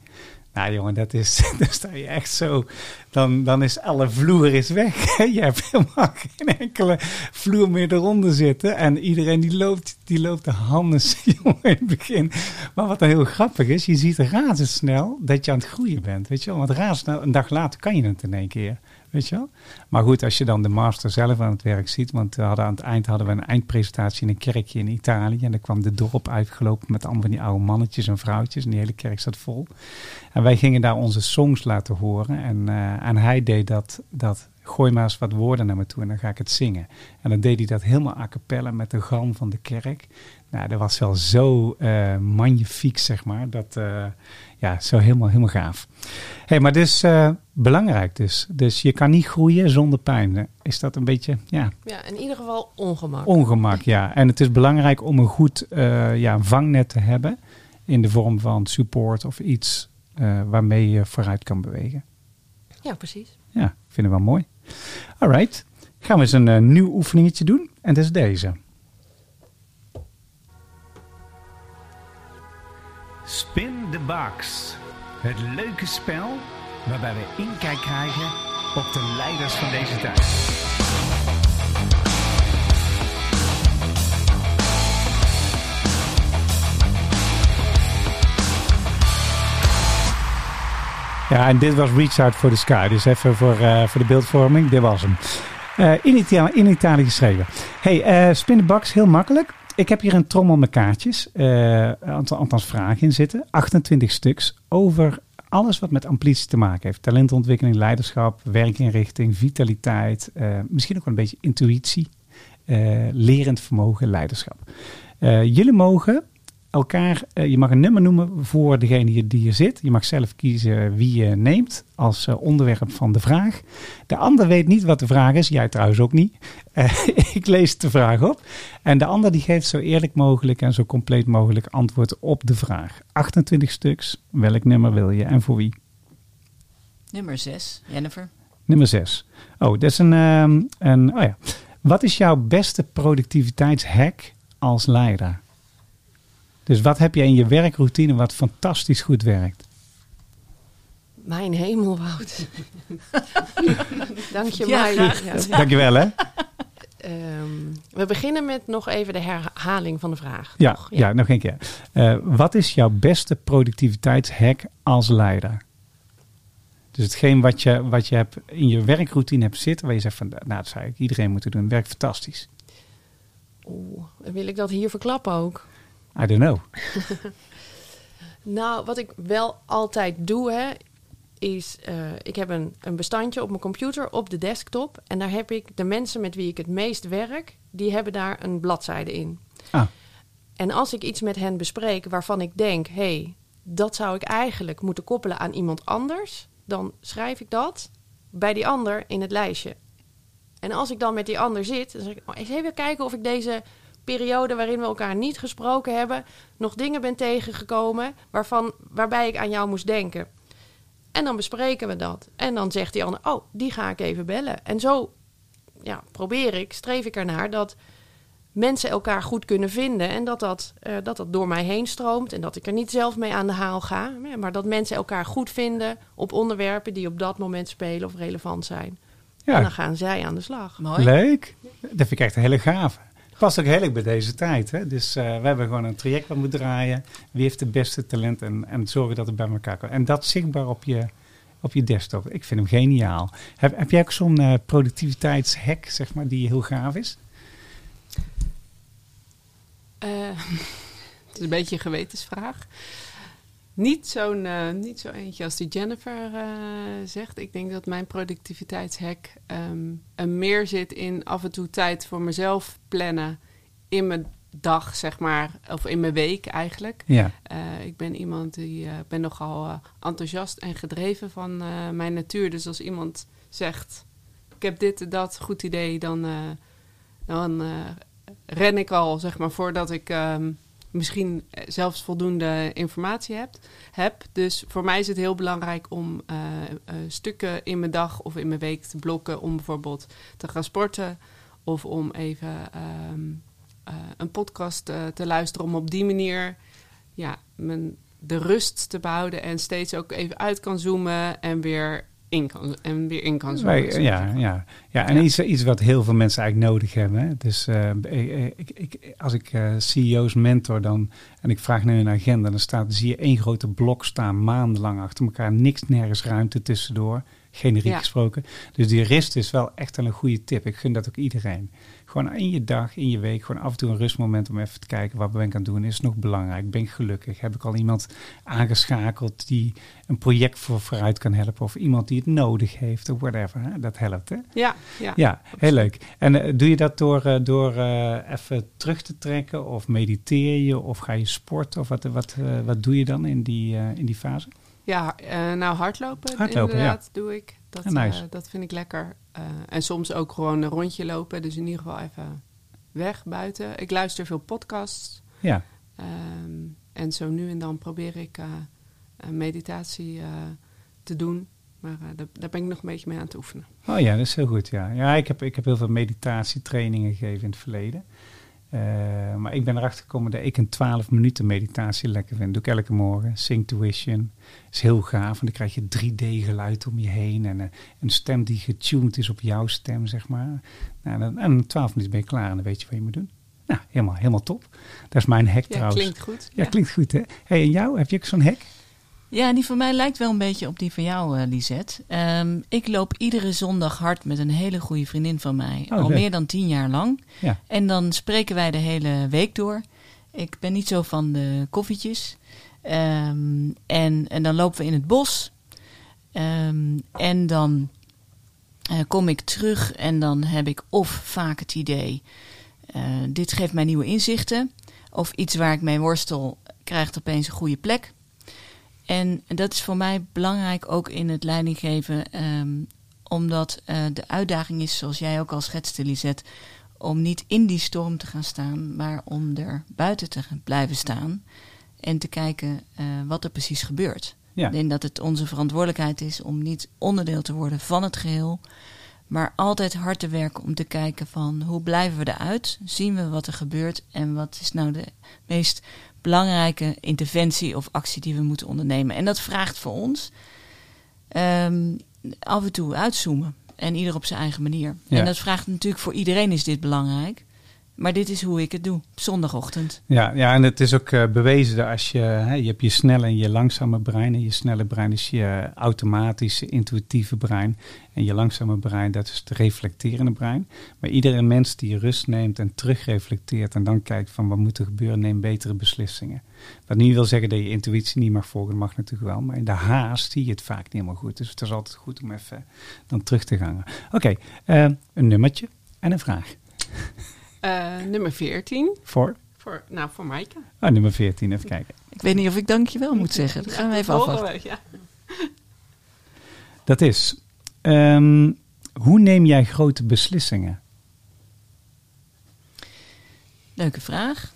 Nou jongen, dat is, dan sta je echt zo, dan, dan is alle vloer is weg. Je hebt helemaal geen enkele vloer meer eronder zitten. En iedereen die loopt, die loopt de handen jongen in het begin. Maar wat dan heel grappig is, je ziet razendsnel dat je aan het groeien bent. Weet je wel, want razendsnel, een dag later kan je het in één keer. Weet je wel? Maar goed, als je dan de master zelf aan het werk ziet. Want we hadden aan het eind hadden we een eindpresentatie in een kerkje in Italië. En dan kwam de dorp uitgelopen met allemaal van die oude mannetjes en vrouwtjes. En die hele kerk zat vol. En wij gingen daar onze songs laten horen. En, uh, en hij deed dat, dat gooi maar eens wat woorden naar me toe en dan ga ik het zingen. En dan deed hij dat helemaal a cappella met de galm van de kerk. Nou, dat was wel zo uh, magnifiek, zeg maar. Dat, uh, ja, zo helemaal, helemaal gaaf. hey, maar dus uh, belangrijk dus. Dus je kan niet groeien zonder pijn. Is dat een beetje, ja. Ja, in ieder geval ongemak. Ongemak, ja. En het is belangrijk om een goed ja, vangnet te hebben. In de vorm van support of iets waarmee je vooruit kan bewegen. Ja, precies. Ja, ik vind het wel mooi. Alright, gaan we eens een nieuw oefeningetje doen. En dat is deze. Spin the Box. Het leuke spel waarbij we inkijk krijgen op de leiders van deze tijd. Ja, en dit was Reach Out for the Sky. Dus even voor, uh, voor de beeldvorming. Dit was hem. Uh, in, Italië, in Italië geschreven. Hey, uh, Spin the Box, heel makkelijk. Ik heb hier een trommel met kaartjes, uh, althans vragen in zitten. 28 stuks over alles wat met amplitie te maken heeft. Talentontwikkeling, leiderschap, werkinrichting, vitaliteit. Misschien ook wel een beetje intuïtie. Lerend vermogen, leiderschap. jullie mogen elkaar, uh, je mag een nummer noemen voor degene die hier zit. Je mag zelf kiezen wie je neemt als uh, onderwerp van de vraag. De ander weet niet wat de vraag is, jij trouwens ook niet. Uh, ik lees de vraag op en de ander die geeft zo eerlijk mogelijk en zo compleet mogelijk antwoord op de vraag. 28 stuks, welk nummer wil je en voor wie? Nummer 6, Jennifer. Nummer 6. Oh, dat is een, um, een oh ja. Wat is jouw beste productiviteitshack als leider? Dus wat heb je in je werkroutine wat fantastisch goed werkt? Mijn hemelwoud. Dank je, Ja, graag. Ja. Dankjewel hè. Ehm, we beginnen met nog even de herhaling van de vraag. Ja, toch? ja. nog een keer. Uh, wat is jouw beste productiviteitshack als leider? Dus hetgeen wat je, wat je hebt in je werkroutine hebt zitten, waar je zegt van, nou dat zou ik iedereen moeten doen, werkt fantastisch. Oeh, wil ik dat hier verklappen ook? I don't know. Nou, wat ik wel altijd doe, hè, is uh, ik heb een, een bestandje op mijn computer op de desktop. En daar heb ik de mensen met wie ik het meest werk, die hebben daar een bladzijde in. Ah. En als ik iets met hen bespreek waarvan ik denk, hé, hey, dat zou ik eigenlijk moeten koppelen aan iemand anders, dan schrijf ik dat bij die ander in het lijstje. En als ik dan met die ander zit, dan zeg ik, oh, eens even kijken of ik deze periode waarin we elkaar niet gesproken hebben, nog dingen ben tegengekomen waarvan, waarbij ik aan jou moest denken. En dan bespreken we dat. En dan zegt die ander, oh, die ga ik even bellen. En zo ja, probeer ik, streef ik ernaar dat mensen elkaar goed kunnen vinden. En dat dat, uh, dat dat door mij heen stroomt. En dat ik er niet zelf mee aan de haal ga. Maar dat mensen elkaar goed vinden op onderwerpen die op dat moment spelen of relevant zijn. Ja. En dan gaan zij aan de slag. Mooi. Leuk. Dat vind ik echt een hele gave. Past ook heel erg bij deze tijd. Hè? Dus we hebben gewoon een traject wat moet draaien. Wie heeft de beste talent en, en zorgen dat het bij elkaar komt. En dat zichtbaar op je, op je desktop. Ik vind hem geniaal. Heb, heb jij ook zo'n productiviteitshack, zeg maar, die heel gaaf is? het is een beetje een gewetensvraag. Niet zo'n uh, niet zo eentje als die Jennifer uh, zegt. Ik denk dat mijn productiviteitshack um, een meer zit in af en toe tijd voor mezelf plannen in mijn dag, zeg maar, of in mijn week eigenlijk. Ja. Uh, ik ben iemand die ben nogal enthousiast en gedreven van mijn natuur. Dus als iemand zegt, ik heb dit, dat, goed idee, dan, dan ren ik al, zeg maar, voordat ik um, misschien zelfs voldoende informatie hebt, heb. Dus voor mij is het heel belangrijk om uh, uh, stukken in mijn dag of in mijn week te blokken om bijvoorbeeld te gaan sporten of om even uh, een podcast te luisteren om op die manier ja, mijn, de rust te behouden en steeds ook even uit kan zoomen en weer in kan, en weer in kan zoomen. ja, ja, ja, en Iets, iets wat heel veel mensen eigenlijk nodig hebben. Dus uh, ik, ik, als ik uh, CEO's mentor dan, en ik vraag naar hun agenda, dan staat, zie je één grote blok staan, maandenlang achter elkaar, niks, nergens ruimte tussendoor, generiek gesproken. Dus die rist is wel echt een goede tip. Ik gun dat ook iedereen gewoon in je dag, in je week, gewoon af en toe een rustmoment om even te kijken wat ben ik aan het doen. Is het nog belangrijk? Ben ik gelukkig? Heb ik al iemand aangeschakeld die een project voor vooruit kan helpen? Of iemand die het nodig heeft of whatever. Hè? Dat helpt, hè? Ja, ja. Ja, heel leuk. En uh, doe je dat door, uh, door uh, even terug te trekken? Of mediteer je? Of ga je sporten? Of wat, wat, wat doe je dan in die, in die fase? Ja, nou hardlopen, hardlopen inderdaad ja. doe ik. Dat, nice. dat vind ik lekker. Uh, en soms ook gewoon een rondje lopen. Dus in ieder geval even weg buiten. Ik luister veel podcasts. Ja. Um, en zo nu en dan probeer ik een meditatie te doen. Maar daar, daar, ben ik nog een beetje mee aan het oefenen. Oh ja, dat is heel goed. Ja, ja ik, heb, ik heb heel veel meditatietrainingen gegeven in het verleden. Uh, maar ik ben erachter gekomen dat ik een 12 minuten meditatie lekker vind. doe ik elke morgen. Synctuition. is heel gaaf. Want dan krijg je 3D-geluid om je heen. En uh, een stem die getuned is op jouw stem, zeg maar. Nou, dan, en 12 minuten ben je klaar en dan weet je wat je moet doen. Nou, helemaal, helemaal top. Dat is mijn hack ja, trouwens. klinkt goed. Ja, klinkt goed hè. hey, en jou? Heb je ook zo'n hack? Ja, die van mij lijkt wel een beetje op die van jou, uh, Lisette. Um, ik loop iedere zondag hard met een hele goede vriendin van mij. Oh, al meer dan tien jaar lang. Ja. En dan spreken wij de hele week door. Ik ben niet zo van de koffietjes. Um, en, en dan lopen we in het bos. Um, en dan uh, kom ik terug en dan heb ik of vaak het idee... Uh, dit geeft mij nieuwe inzichten. Of iets waar ik mee worstel krijgt opeens een goede plek. En dat is voor mij belangrijk ook in het leidinggeven, um, omdat uh, de uitdaging is, zoals jij ook al schetste, Lisette, om niet in die storm te gaan staan, maar om er buiten te blijven staan en te kijken uh, wat er precies gebeurt. Ja. Ik denk dat het onze verantwoordelijkheid is om niet onderdeel te worden van het geheel, maar altijd hard te werken om te kijken van hoe blijven we eruit, zien we wat er gebeurt en wat is nou de meest belangrijke interventie of actie die we moeten ondernemen. En dat vraagt voor ons um, af en toe uitzoomen. En ieder op zijn eigen manier. En dat vraagt natuurlijk voor iedereen is dit belangrijk. Maar dit is hoe ik het doe, zondagochtend. Ja, ja en het is ook uh, bewezen dat als je, hè, je hebt je snelle en je langzame brein. En je snelle brein is je automatische, intuïtieve brein. En je langzame brein, dat is het reflecterende brein. Maar iedere mens die rust neemt en terugreflecteert en dan kijkt van wat moet er gebeuren, neemt betere beslissingen. Wat niet wil zeggen dat je intuïtie niet mag volgen, mag natuurlijk wel. Maar in de haast zie je het vaak niet helemaal goed. Dus het is altijd goed om even dan terug te gaan. Oké, eh, een nummertje en een vraag. Uh, nummer 14. Voor? Voor, nou, voor Maaike. Ah, nummer 14, even kijken. Ik weet niet of ik dankjewel moet zeggen. Dat gaan we even afwachten. ja. Dat is, um, hoe neem jij grote beslissingen? Leuke vraag.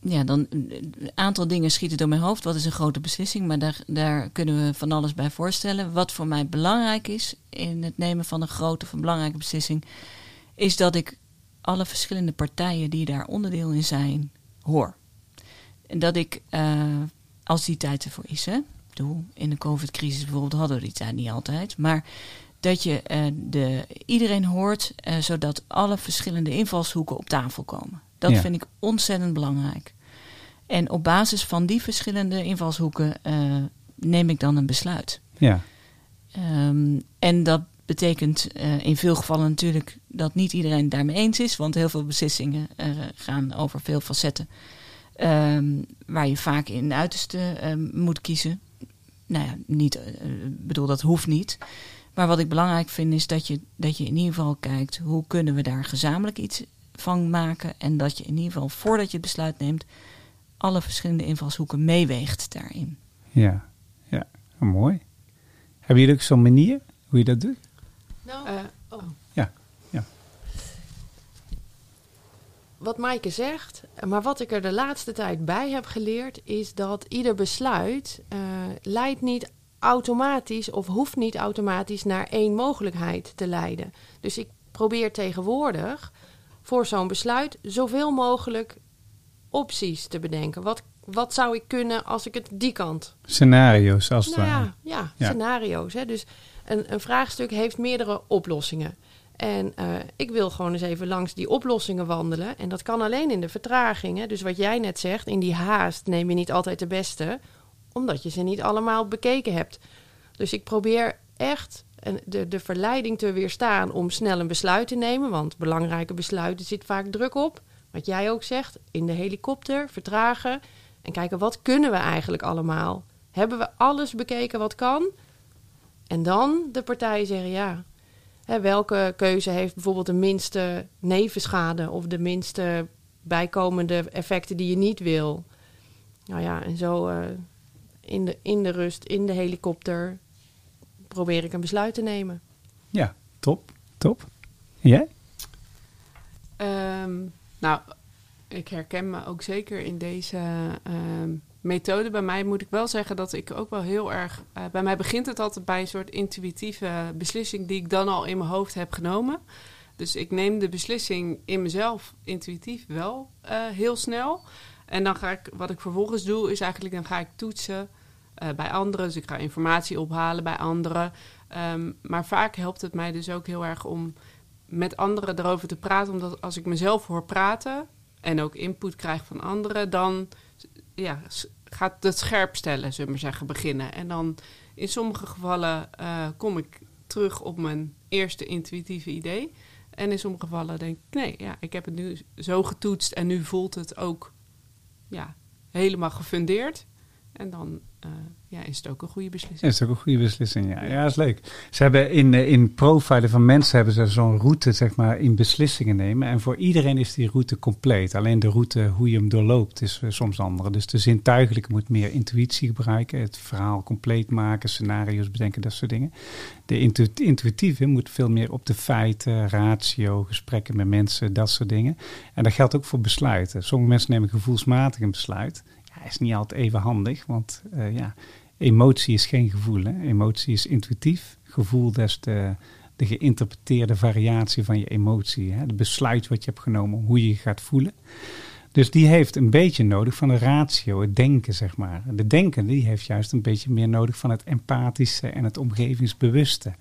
Ja, dan een aantal dingen schieten door mijn hoofd. Wat is een grote beslissing? Maar daar, daar kunnen we van alles bij voorstellen. Wat voor mij belangrijk is in het nemen van een grote of een belangrijke beslissing, is dat ik alle verschillende partijen die daar onderdeel in zijn, hoor. En dat ik, uh, als die tijd ervoor is, hè, doe, in de COVID-crisis bijvoorbeeld hadden we die tijd niet altijd, maar dat je uh, de, iedereen hoort, uh, zodat alle verschillende invalshoeken op tafel komen. Dat vind ik ontzettend belangrijk. En op basis van die verschillende invalshoeken neem ik dan een besluit. Ja. Um, en dat betekent in veel gevallen natuurlijk dat niet iedereen daarmee eens is, want heel veel beslissingen gaan over veel facetten. Um, waar je vaak in de uiterste moet kiezen. Nou ja, niet, bedoel, dat hoeft niet. Maar wat ik belangrijk vind is dat je, dat je in ieder geval kijkt hoe kunnen we daar gezamenlijk iets van maken. En dat je in ieder geval voordat je het besluit neemt, alle verschillende invalshoeken meeweegt daarin. Ja, ja, mooi. Hebben jullie ook zo'n manier hoe je dat doet? Nou, uh, oh. Ja, ja. Wat Maaike zegt, maar wat ik er de laatste tijd bij heb geleerd, is dat ieder besluit uh, leidt niet automatisch of hoeft niet automatisch naar één mogelijkheid te leiden. Dus ik probeer tegenwoordig voor zo'n besluit zoveel mogelijk opties te bedenken. Wat, wat zou ik kunnen als ik het die kant. Scenario's als het nou ja, ja, ja, scenario's. Hè. Dus een, een vraagstuk heeft meerdere oplossingen. En uh, ik wil gewoon eens even langs die oplossingen wandelen. En dat kan alleen in de vertragingen. Dus wat jij net zegt, in die haast neem je niet altijd de beste omdat je ze niet allemaal bekeken hebt. Dus ik probeer echt de, de verleiding te weerstaan om snel een besluit te nemen. Want belangrijke besluiten zit vaak druk op. Wat jij ook zegt, in de helikopter, vertragen. En kijken, wat kunnen we eigenlijk allemaal? Hebben we alles bekeken wat kan? En dan de partijen zeggen, ja, hè, welke keuze heeft bijvoorbeeld de minste nevenschade... of de minste bijkomende effecten die je niet wil? Nou ja, en zo... Uh, in de, in de rust, in de helikopter, probeer ik een besluit te nemen. Ja, top, top. jij? Ehm, nou, ik herken me ook zeker in deze ehm, methode. Bij mij moet ik wel zeggen dat ik ook wel heel erg. Uh, bij mij begint het altijd bij een soort intuïtieve beslissing die ik dan al in mijn hoofd heb genomen. Dus ik neem de beslissing in mezelf intuïtief wel uh, heel snel. En dan ga ik, wat ik vervolgens doe, is eigenlijk dan ga ik toetsen uh, bij anderen. Dus ik ga informatie ophalen bij anderen. Um, maar vaak helpt het mij dus ook heel erg om met anderen erover te praten. Omdat als ik mezelf hoor praten en ook input krijg van anderen, dan ja, gaat het scherp stellen, zullen we zeggen, beginnen. En dan in sommige gevallen uh, kom ik terug op mijn eerste intuïtieve idee. En in sommige gevallen denk ik, nee, ja, ik heb het nu zo getoetst en nu voelt het ook ja, helemaal gefundeerd. En dan uh, ja, is het ook een goede beslissing. Is het ook een goede beslissing, ja. Ja, dat is leuk. Ze hebben in, eh, in profilen van mensen hebben ze zo'n route, zeg maar, in beslissingen nemen. En voor iedereen is die route compleet. Alleen de route, hoe je hem doorloopt, is uh, soms andere. Dus de zintuigelijke moet meer intuïtie gebruiken. Het verhaal compleet maken, scenario's bedenken, dat soort dingen. De intu intuïtieve moet veel meer op de feiten, ratio, gesprekken met mensen, dat soort dingen. En dat geldt ook voor besluiten. Sommige mensen nemen gevoelsmatig een besluit is niet altijd even handig, want uh, ja, emotie is geen gevoel. Hè? Emotie is intuïtief. Gevoel, dat is de, de geïnterpreteerde variatie van je emotie. Hè? De besluit wat je hebt genomen, hoe je je gaat voelen. Dus die heeft een beetje nodig van de ratio, het denken, zeg maar. De denken die heeft juist een beetje meer nodig van het empathische en het omgevingsbewuste.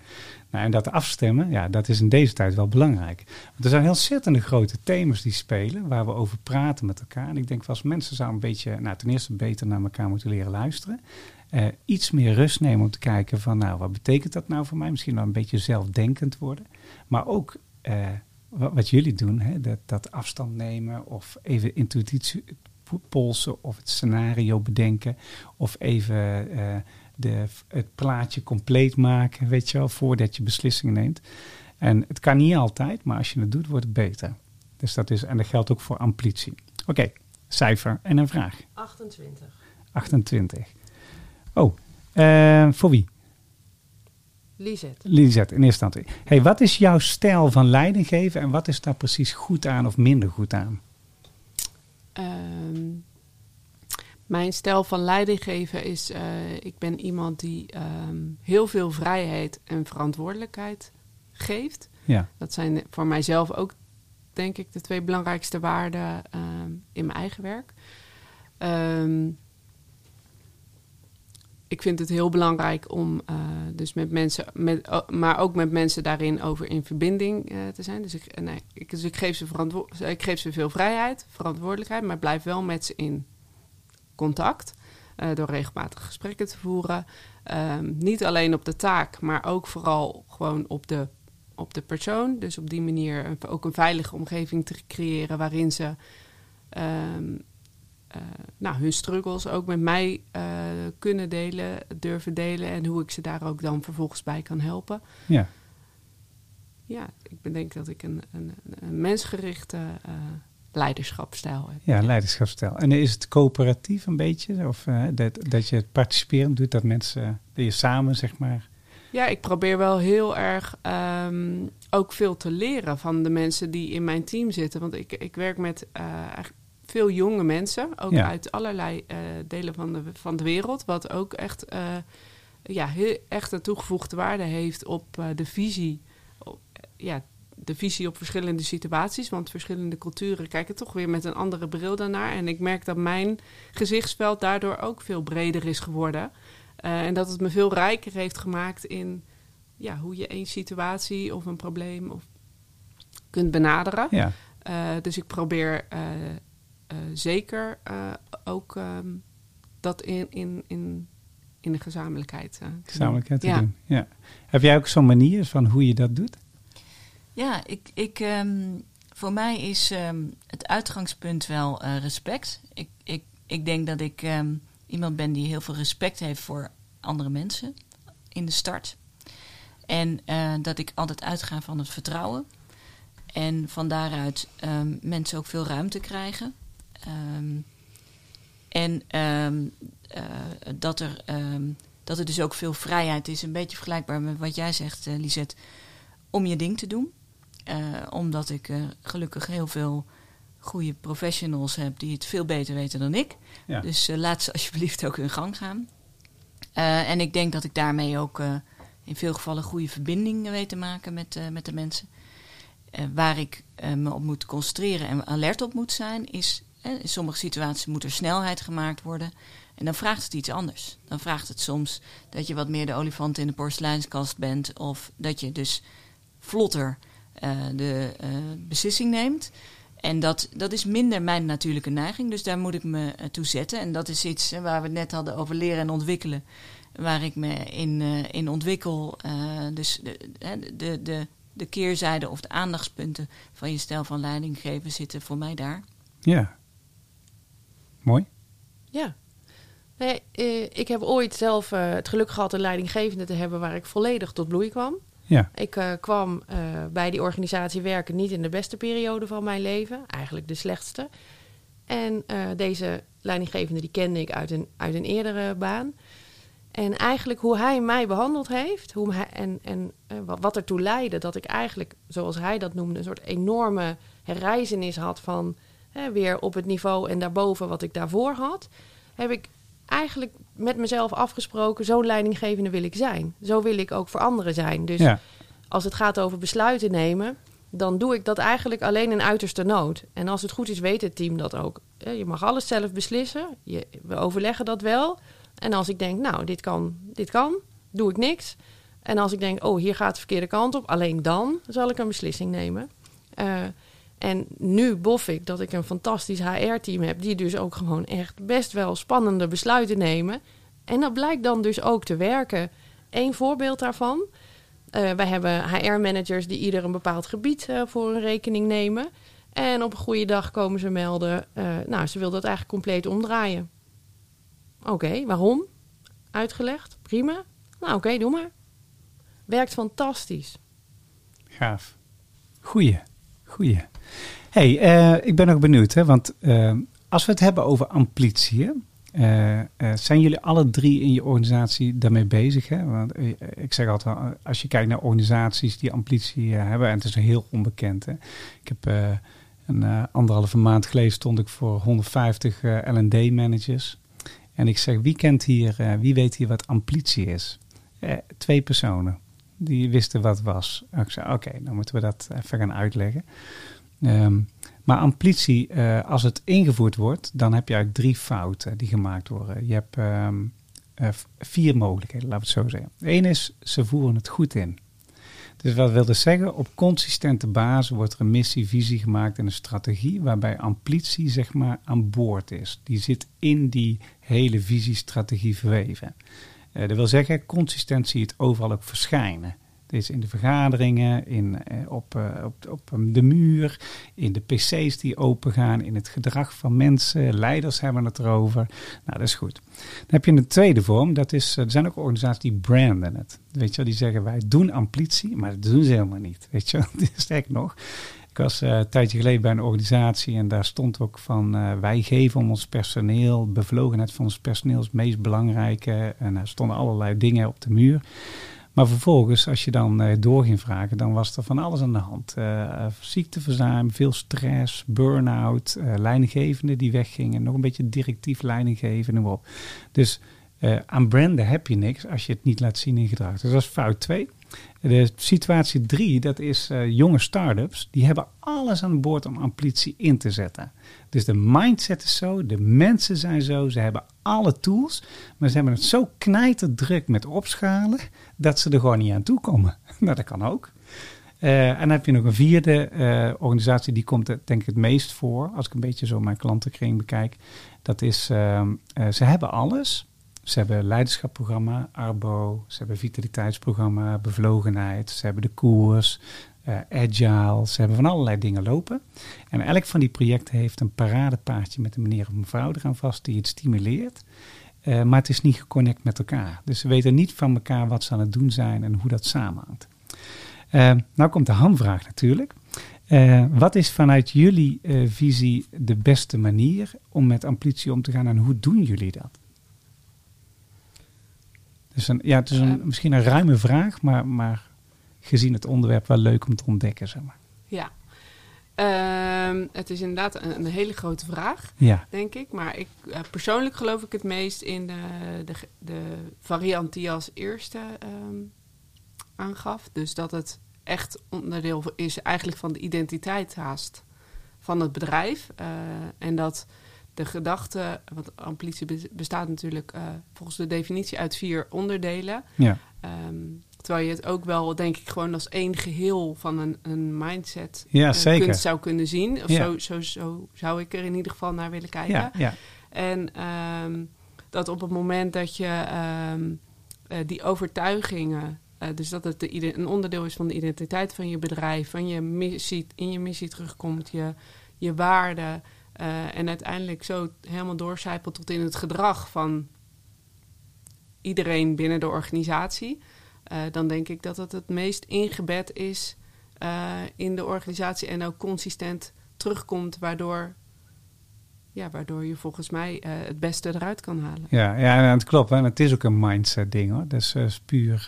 Nou, en dat afstemmen, ja, dat is in deze tijd wel belangrijk. Want er zijn heel ontzettende grote thema's die spelen, waar we over praten met elkaar. En ik denk, als mensen zouden een beetje, nou, ten eerste beter naar elkaar moeten leren luisteren. Uh, iets meer rust nemen om te kijken van, nou, wat betekent dat nou voor mij? Misschien wel een beetje zelfdenkend worden. Maar ook uh, wat, jullie doen, hè, dat, dat afstand nemen of even intuïtie polsen of het scenario bedenken of even uh, de, het plaatje compleet maken, weet je wel, voordat je beslissingen neemt. En het kan niet altijd, maar als je het doet, wordt het beter. Dus dat is, en dat geldt ook voor amplitie. Oké, cijfer en een vraag. 28. 28. Oh, uh, voor wie? Lisette. Lisette, in eerste instantie. Hey, wat is jouw stijl van leiding geven en wat is daar precies goed aan of minder goed aan? Um, mijn stijl van leiding geven is, uh, ik ben iemand die um, heel veel vrijheid en verantwoordelijkheid geeft. Ja. Dat zijn voor mijzelf ook, denk ik, de twee belangrijkste waarden um, in mijn eigen werk. Um, ik vind het heel belangrijk om dus met mensen, met, maar ook met mensen daarin over in verbinding te zijn. Dus ik, nee, ik, dus ik, geef ze ik geef ze veel vrijheid, verantwoordelijkheid, maar blijf wel met ze in contact. door regelmatig gesprekken te voeren. Ehm, niet alleen op de taak, maar ook vooral gewoon op de, op de persoon. Dus op die manier ook een veilige omgeving te creëren waarin ze ehm, eh, nou, hun struggles ook met mij uh, kunnen delen, durven delen en hoe ik ze daar ook dan vervolgens bij kan helpen. Ja. Ja, ik denk dat ik een, een, een mensgerichte uh, leiderschapstijl heb. Ja, leiderschapstijl. En is het coöperatief een beetje? Of dat, dat je het participerend doet, dat mensen, dat je samen zeg maar... Ja, ik probeer wel heel erg um, ook veel te leren van de mensen die in mijn team zitten. Want ik, ik werk met eigenlijk veel jonge mensen, ook uit allerlei uh, delen van de, van de wereld, wat ook echt, uh, ja, heel, echt een toegevoegde waarde heeft op uh, de visie, op, ja, de visie op verschillende situaties. Want verschillende culturen kijken toch weer met een andere bril daarnaar. En ik merk dat mijn gezichtsveld daardoor ook veel breder is geworden. en dat het me veel rijker heeft gemaakt in ja, hoe je één situatie of een probleem of kunt benaderen. Ja. dus ik probeer uh, zeker uh, ook um, dat in, in, in, in de gezamenlijkheid, uh, gezamenlijkheid te ja. doen. Ja. Heb jij ook zo'n manier van hoe je dat doet? Ja, ik, ik, um, voor mij is um, het uitgangspunt wel respect. Ik, ik, ik denk dat ik iemand ben die heel veel respect heeft voor andere mensen in de start. En dat ik altijd uitga van het vertrouwen. En van daaruit mensen ook veel ruimte krijgen. Um, en um, uh, dat, er, um, dat er dus ook veel vrijheid is. Een beetje vergelijkbaar met wat jij zegt, uh, Lisette. Om je ding te doen. Uh, omdat ik gelukkig heel veel goede professionals heb die het veel beter weten dan ik. Ja. Dus laat ze alsjeblieft ook hun gang gaan. en ik denk dat ik daarmee ook in veel gevallen goede verbindingen weet te maken met, met de mensen. waar ik me op moet concentreren en alert op moet zijn, is in sommige situaties moet er snelheid gemaakt worden. En dan vraagt het iets anders. Dan vraagt het soms dat je wat meer de olifant in de porseleinskast bent. Of dat je dus vlotter uh, de uh, beslissing neemt. En dat, dat is minder mijn natuurlijke neiging. Dus daar moet ik me uh, toe zetten. En dat is iets waar we het net hadden over leren en ontwikkelen. Waar ik me in, in ontwikkel. dus de, de, de, de keerzijde of de aandachtspunten van je stijl van leiding geven zitten voor mij daar. Ja, Mooi. Ja. Nee, eh, ik heb ooit zelf uh, het geluk gehad een leidinggevende te hebben waar ik volledig tot bloei kwam. Ja. Ik uh, kwam bij die organisatie werken niet in de beste periode van mijn leven, eigenlijk de slechtste. En deze leidinggevende die kende ik uit een, uit een eerdere baan. En eigenlijk hoe hij mij behandeld heeft hoe hij, en, en wat ertoe leidde dat ik eigenlijk, zoals hij dat noemde, een soort enorme herreizenis had van hè, weer op het niveau en daarboven wat ik daarvoor had, heb ik eigenlijk met mezelf afgesproken, zo'n leidinggevende wil ik zijn. Zo wil ik ook voor anderen zijn. Dus als het gaat over besluiten nemen, dan doe ik dat eigenlijk alleen in uiterste nood. En als het goed is, weet het team dat ook. Je mag alles zelf beslissen. Je, we overleggen dat wel. En als ik denk, nou, dit kan, dit kan, doe ik niks. En als ik denk, oh, hier gaat de verkeerde kant op, alleen dan zal ik een beslissing nemen. Uh, en nu bof ik dat ik een fantastisch HR-team heb, die dus ook gewoon echt best wel spannende besluiten nemen. En dat blijkt dan dus ook te werken. Eén voorbeeld daarvan. Uh, wij hebben HR-managers die ieder een bepaald gebied uh, voor hun rekening nemen. En op een goede dag komen ze melden, uh, nou, ze wil dat eigenlijk compleet omdraaien. Oké, waarom? Uitgelegd, prima. Nou, oké, doe maar. Werkt fantastisch. Gaaf. Goeie, goeie hey, uh, ik ben ook benieuwd, hè, want uh, als we het hebben over amplitie, uh, zijn jullie alle drie in je organisatie daarmee bezig? Hè? Want ik zeg altijd, als je kijkt naar organisaties die amplitie hebben, en het is heel onbekend. Hè? Ik heb een anderhalve maand geleden stond ik voor 150 L&D-managers. En ik zeg, wie kent hier, wie weet hier wat amplitie is? twee personen die wisten wat was. Ik zei, oké, dan moeten we dat even gaan uitleggen. Um, maar amplitie, uh, als het ingevoerd wordt, dan heb je eigenlijk drie fouten die gemaakt worden. Je hebt um, vier mogelijkheden, laten we het zo zeggen. Eén is, ze voeren het goed in. Dus wat wil dus zeggen, op consistente basis wordt er een missie, visie gemaakt en een strategie waarbij amplitie zeg maar aan boord is. Die zit in die hele visie-strategie verweven. Uh, dat wil zeggen, consistentie het overal ook verschijnen. Is in de vergaderingen, in, eh, op, eh, op, op de muur, in de PC's die opengaan, in het gedrag van mensen. Leiders hebben het erover. Nou, dat is goed. Dan heb je een tweede vorm. Dat is, er zijn ook organisaties die branden het. Weet je, die zeggen wij doen amplitie, maar dat doen ze helemaal niet. Weet je, sterk nog. Ik was een tijdje geleden bij een organisatie en daar stond ook van wij geven om ons personeel, bevlogenheid van ons personeel is het meest belangrijke. En er stonden allerlei dingen op de muur. Maar vervolgens, als je dan uh, door ging vragen, dan was er van alles aan de hand. Uh, ziekteverzuim, veel stress, burn-out, uh, leidinggevenden die weggingen, nog een beetje directief leidinggeven, noem op. Dus aan branden heb je niks als je het niet laat zien in gedrag. Dus dat is fout 2. De situatie 3, dat is jonge start-ups, die hebben alles aan boord om amplitie in te zetten. Dus de mindset is zo, de mensen zijn zo, ze hebben alle tools, maar ze hebben het zo knijterdruk met opschalen dat ze er gewoon niet aan toe komen. nou, dat kan ook. Uh, en dan heb je nog een vierde uh, organisatie, die komt denk ik het meest voor, als ik een beetje zo mijn klantenkring bekijk. Dat is, uh, ze hebben alles. Ze hebben leiderschapprogramma, Arbo, ze hebben vitaliteitsprogramma, bevlogenheid, ze hebben de koers, agile, ze hebben van allerlei dingen lopen. En elk van die projecten heeft een paradepaardje met een meneer of mevrouw eraan vast die het stimuleert. Uh, maar het is niet geconnect met elkaar. Dus ze weten niet van elkaar wat ze aan het doen zijn en hoe dat samenhangt. Uh, nou komt de hamvraag natuurlijk. Uh, wat is vanuit jullie visie de beste manier om met amplitie om te gaan en hoe doen jullie dat? Dus een, ja, het is een, misschien een ruime vraag, maar, maar gezien het onderwerp wel leuk om te ontdekken. Zeg maar. Ja, Uh, het is inderdaad een, een, hele grote vraag, ja. denk ik. Maar ik, uh, persoonlijk geloof ik het meest in de, de, de variant die je als eerste um, aangaf. Dus dat het echt onderdeel is eigenlijk van de identiteit haast van het bedrijf. Uh, en dat de gedachte, want amplitie bestaat natuurlijk uh, volgens de definitie uit vier onderdelen. Ja. Um, Terwijl je het ook wel, denk ik, gewoon als één geheel van een, een mindset ja, zeker. Kunt, zou kunnen zien. Of ja. zo, zo, zo zou ik er in ieder geval naar willen kijken. Ja, ja. En um, dat op het moment dat je um, uh, die overtuigingen, uh, dus dat het de, een onderdeel is van de identiteit van je bedrijf, van je missie, in je missie terugkomt, je, je waarden. Uh, en uiteindelijk zo helemaal doorcijpelt tot in het gedrag van iedereen binnen de organisatie. Uh, dan denk ik dat het het meest ingebed is uh, in de organisatie en ook consistent terugkomt, waardoor, ja, waardoor je volgens mij uh, het beste eruit kan halen. Ja, ja het klopt. En het is ook een mindset ding hoor. Dus uh, is puur.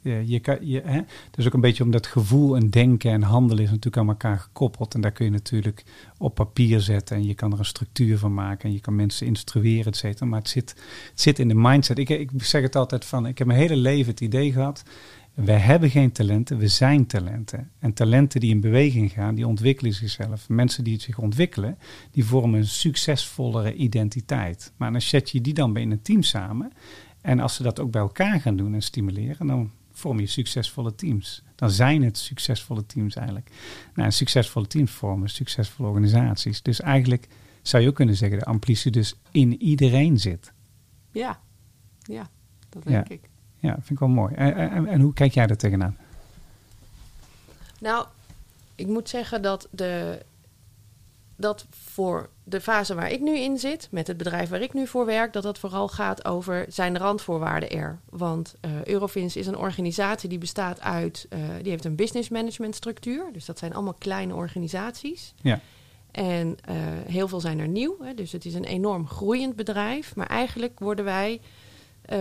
je, je kan, je, hè? Dus ook een beetje omdat gevoel en denken en handelen is natuurlijk aan elkaar gekoppeld. En daar kun je natuurlijk op papier zetten en je kan er een structuur van maken en je kan mensen instrueren, et cetera. Maar het zit, het zit in de mindset. Ik, ik zeg het altijd van, ik heb mijn hele leven het idee gehad, we hebben geen talenten, we zijn talenten. En talenten die in beweging gaan, die ontwikkelen zichzelf. Mensen die zich ontwikkelen, die vormen een succesvollere identiteit. Maar dan zet je die dan bij een team samen. En als ze dat ook bij elkaar gaan doen en stimuleren, dan vorm je succesvolle teams. Dan zijn het succesvolle teams eigenlijk. Nou, succesvolle teams vormen succesvolle organisaties. Dus eigenlijk zou je ook kunnen zeggen, de amplitude dus in iedereen zit. Ja, ja dat denk ja. ik. Ja, vind ik wel mooi. En, en, en, hoe kijk jij daar tegenaan? Nou, ik moet zeggen dat, de, dat voor de fase waar ik nu in zit, met het bedrijf waar ik nu voor werk, dat dat vooral gaat over zijn de randvoorwaarden er. Want uh, Eurofins is een organisatie die bestaat uit, uh, die heeft een business management structuur. Dus dat zijn allemaal kleine organisaties. Ja. En uh, heel veel zijn er nieuw. Hè, dus het is een enorm groeiend bedrijf. Maar eigenlijk worden wij uh,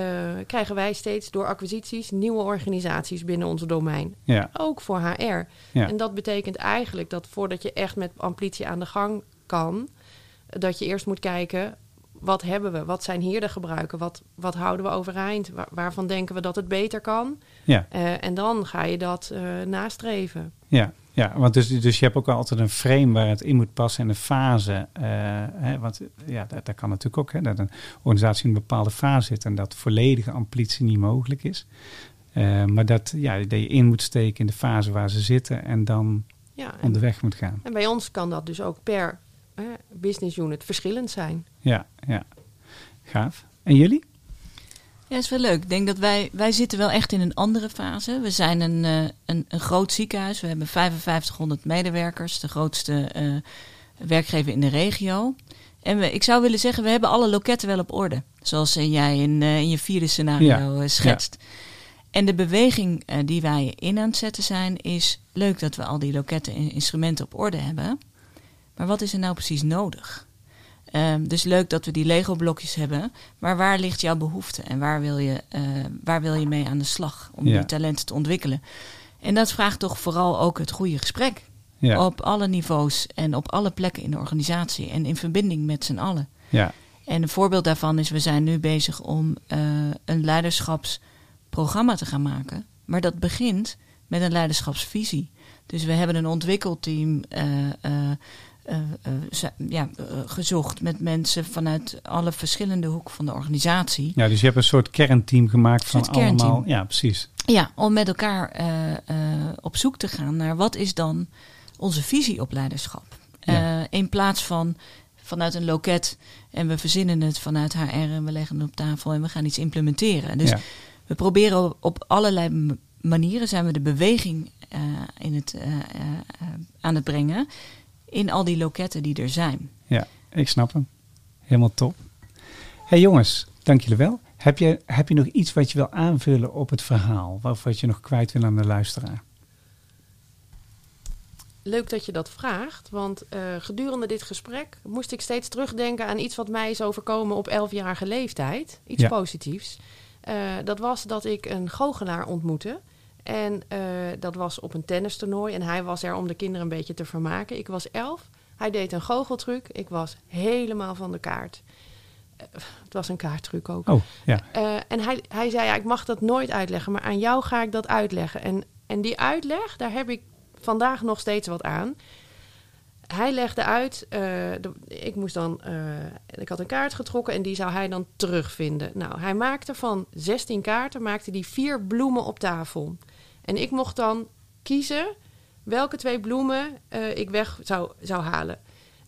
krijgen wij steeds door acquisities nieuwe organisaties binnen ons domein. Ja. Ook voor HR. Ja. En dat betekent eigenlijk dat voordat je echt met amplitie aan de gang kan, dat je eerst moet kijken. Wat hebben we? Wat zijn hier de gebruiken? Wat, wat houden we overeind? Waar, waarvan denken we dat het beter kan? Ja. Uh, en dan ga je dat uh, nastreven. Ja, Ja, want dus, dus je hebt ook altijd een frame waar het in moet passen en een fase. Uh, hè, want ja, dat, dat, kan natuurlijk ook, hè, dat een organisatie in een bepaalde fase zit en dat volledige amplitie niet mogelijk is. Uh, maar dat, ja, dat je in moet steken in de fase waar ze zitten en dan ja, en, onderweg moet gaan. En bij ons kan dat dus ook per business unit verschillend zijn. Ja, ja. Gaaf. En jullie? Ja, dat is wel leuk. Ik denk dat wij, wij zitten wel echt in een andere fase. We zijn een, uh, een, een, groot ziekenhuis. We hebben 5500 medewerkers, de grootste uh, werkgever in de regio. En we, ik zou willen zeggen, we hebben alle loketten wel op orde. Zoals jij in, in je vierde scenario schetst. Ja. En de beweging die wij in aan het zetten zijn, is leuk dat we al die loketten en instrumenten op orde hebben. Maar wat is er nou precies nodig? Um, dus leuk dat we die Lego-blokjes hebben. Maar waar ligt jouw behoefte en waar wil je, uh, waar wil je mee aan de slag om ja. die talenten te ontwikkelen? En dat vraagt toch vooral ook het goede gesprek. Ja. Op alle niveaus en op alle plekken in de organisatie en in verbinding met z'n allen. Ja. En een voorbeeld daarvan is, we zijn nu bezig om uh, een leiderschapsprogramma te gaan maken. Maar dat begint met een leiderschapsvisie. Dus we hebben een ontwikkelteam. Uh, uh, ja, gezocht met mensen vanuit alle verschillende hoeken van de organisatie. Ja, dus je hebt een soort kernteam gemaakt van allemaal. Ja, precies. Ja, om met elkaar op zoek te gaan naar wat is dan onze visie op leiderschap. Ja. in plaats van vanuit een loket en we verzinnen het vanuit HR en we leggen het op tafel en we gaan iets implementeren. Dus ja. we proberen op allerlei manieren zijn we de beweging in het, aan het brengen in al die loketten die er zijn. Ja, ik snap hem. Helemaal top. hey jongens, dank jullie wel. Heb je, heb je nog iets wat je wil aanvullen op het verhaal? Of wat je nog kwijt wil aan de luisteraar? Leuk dat je dat vraagt, want uh, gedurende dit gesprek moest ik steeds terugdenken aan iets wat mij is overkomen op 11-jarige leeftijd. Iets ja. positiefs. Uh, dat was dat ik een goochelaar ontmoette. En uh, dat was op een tennistoernooi. En hij was er om de kinderen een beetje te vermaken. Ik was elf. Hij deed een goocheltruc. Ik was helemaal van de kaart. Uh, het was een kaarttruc ook. Oh, ja. Uh, en hij, hij zei, ja, ik mag dat nooit uitleggen. Maar aan jou ga ik dat uitleggen. En, en die uitleg, daar heb ik vandaag nog steeds wat aan. Hij legde uit, de, ik moest dan, ik had een kaart getrokken en die zou hij dan terugvinden. Nou, hij maakte van 16 kaarten, maakte die vier bloemen op tafel. En ik mocht dan kiezen welke twee bloemen uh, ik weg zou, zou halen.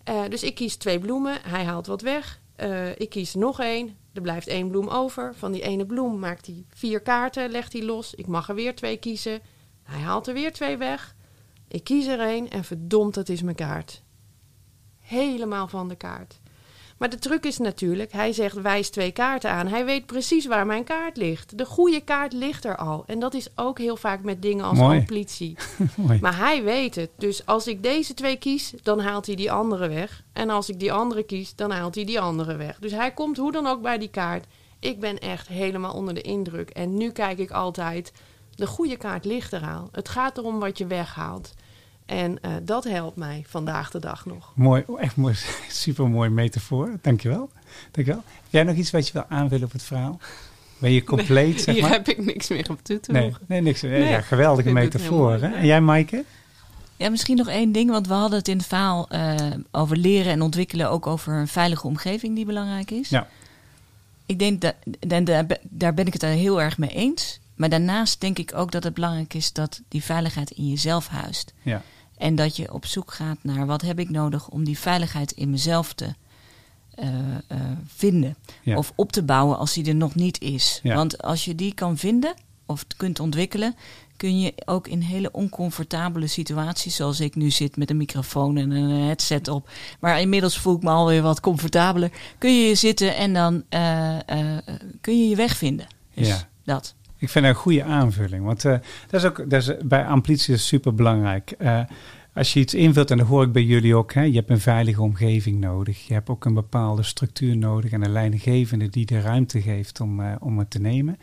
Uh, dus ik kies twee bloemen, hij haalt wat weg. Uh, ik kies nog één, er blijft één bloem over. Van die ene bloem maakt hij vier kaarten, legt hij los. Ik mag er weer twee kiezen. Hij haalt er weer twee weg. Ik kies er één en verdomd, dat is mijn kaart. Helemaal van de kaart. Maar de truc is natuurlijk, hij zegt wijs twee kaarten aan. Hij weet precies waar mijn kaart ligt. De goede kaart ligt er al. En dat is ook heel vaak met dingen als amplitie. maar hij weet het. Dus als ik deze twee kies, dan haalt hij die andere weg. En als ik die andere kies, dan haalt hij die andere weg. Dus hij komt hoe dan ook bij die kaart. Ik ben echt helemaal onder de indruk. En nu kijk ik altijd, de goede kaart ligt er al. Het gaat erom wat je weghaalt. En uh, dat helpt mij vandaag de dag nog. Mooi, echt mooi, super mooi metafoor. Dankjewel. Dankjewel. Heb jij nog iets wat je wil aanvullen op het verhaal? Ben je compleet, nee, zeg hier maar? heb ik niks meer op toe te nee, nee, niks. Nee, ja, geweldige metafoor. Hè? En jij, Maaike? Ja, misschien nog één ding, want we hadden het in het verhaal uh, over leren en ontwikkelen, ook over een veilige omgeving die belangrijk is. Ja. Ik denk dat, daar ben ik het er heel erg mee eens. Maar daarnaast denk ik ook dat het belangrijk is dat die veiligheid in jezelf huist. Ja. En dat je op zoek gaat naar wat heb ik nodig om die veiligheid in mezelf te uh, uh, vinden. Ja. Of op te bouwen als die er nog niet is. Ja. Want als je die kan vinden of kunt ontwikkelen, kun je ook in hele oncomfortabele situaties, zoals ik nu zit met een microfoon en een headset op. Maar inmiddels voel ik me alweer wat comfortabeler. Kun je zitten en dan uh, kun je je weg vinden. Dus ja. dat. Ik vind dat een goede aanvulling. Want uh, dat is ook dat is, bij amplitie is super belangrijk. Uh, als je iets invult, en dat hoor ik bij jullie ook, hè, je hebt een veilige omgeving nodig. Je hebt ook een bepaalde structuur nodig en een leidinggevende die de ruimte geeft om, uh, om het te nemen.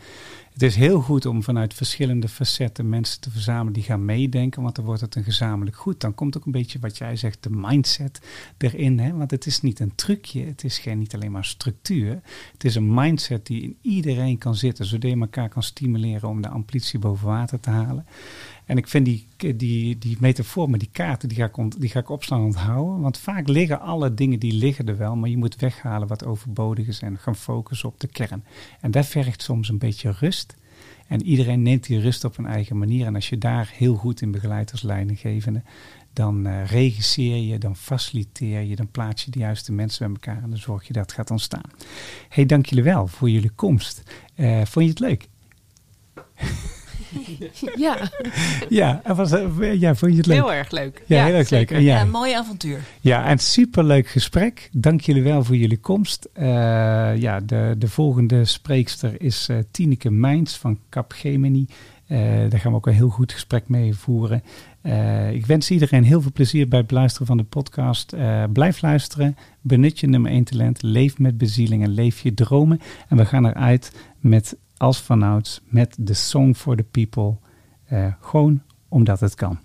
Het is heel goed om vanuit verschillende facetten mensen te verzamelen die gaan meedenken, want dan wordt het een gezamenlijk goed. Dan komt ook een beetje wat jij zegt, de mindset erin. Hè? Want het is niet een trucje, het is geen, niet alleen maar structuur. Het is een mindset die in iedereen kan zitten, zodat je elkaar kan stimuleren om de ambitie boven water te halen. En ik vind die, die, die metafoor met die kaarten, die ga, ik die ga ik opslaan onthouden. Want vaak liggen alle dingen, die liggen er wel. Maar je moet weghalen wat overbodig is en gaan focussen op de kern. En dat vergt soms een beetje rust. En iedereen neemt die rust op een eigen manier. En als je daar heel goed in begeleidt als leidinggevende, dan uh, regisseer je, dan faciliteer je, dan plaats je de juiste mensen bij elkaar en dan zorg je dat het gaat ontstaan. hey, dank jullie wel voor jullie komst. Uh, vond je het leuk? ja. Ja, was, ja, vond je het leuk? Heel erg leuk. Ja, heel erg leuk. En ja, een mooi avontuur. Ja, en superleuk gesprek. Dank jullie wel voor jullie komst. Uh, ja, de, de volgende spreekster is uh, Tineke Mijns van Capgemini. Uh, daar gaan we ook een heel goed gesprek mee voeren. ik wens iedereen heel veel plezier bij het beluisteren van de podcast. blijf luisteren, benut je nummer 1 talent, leef met bezieling en leef je dromen. En we gaan eruit met als vanouds met The Song for the People. Uh, gewoon omdat het kan.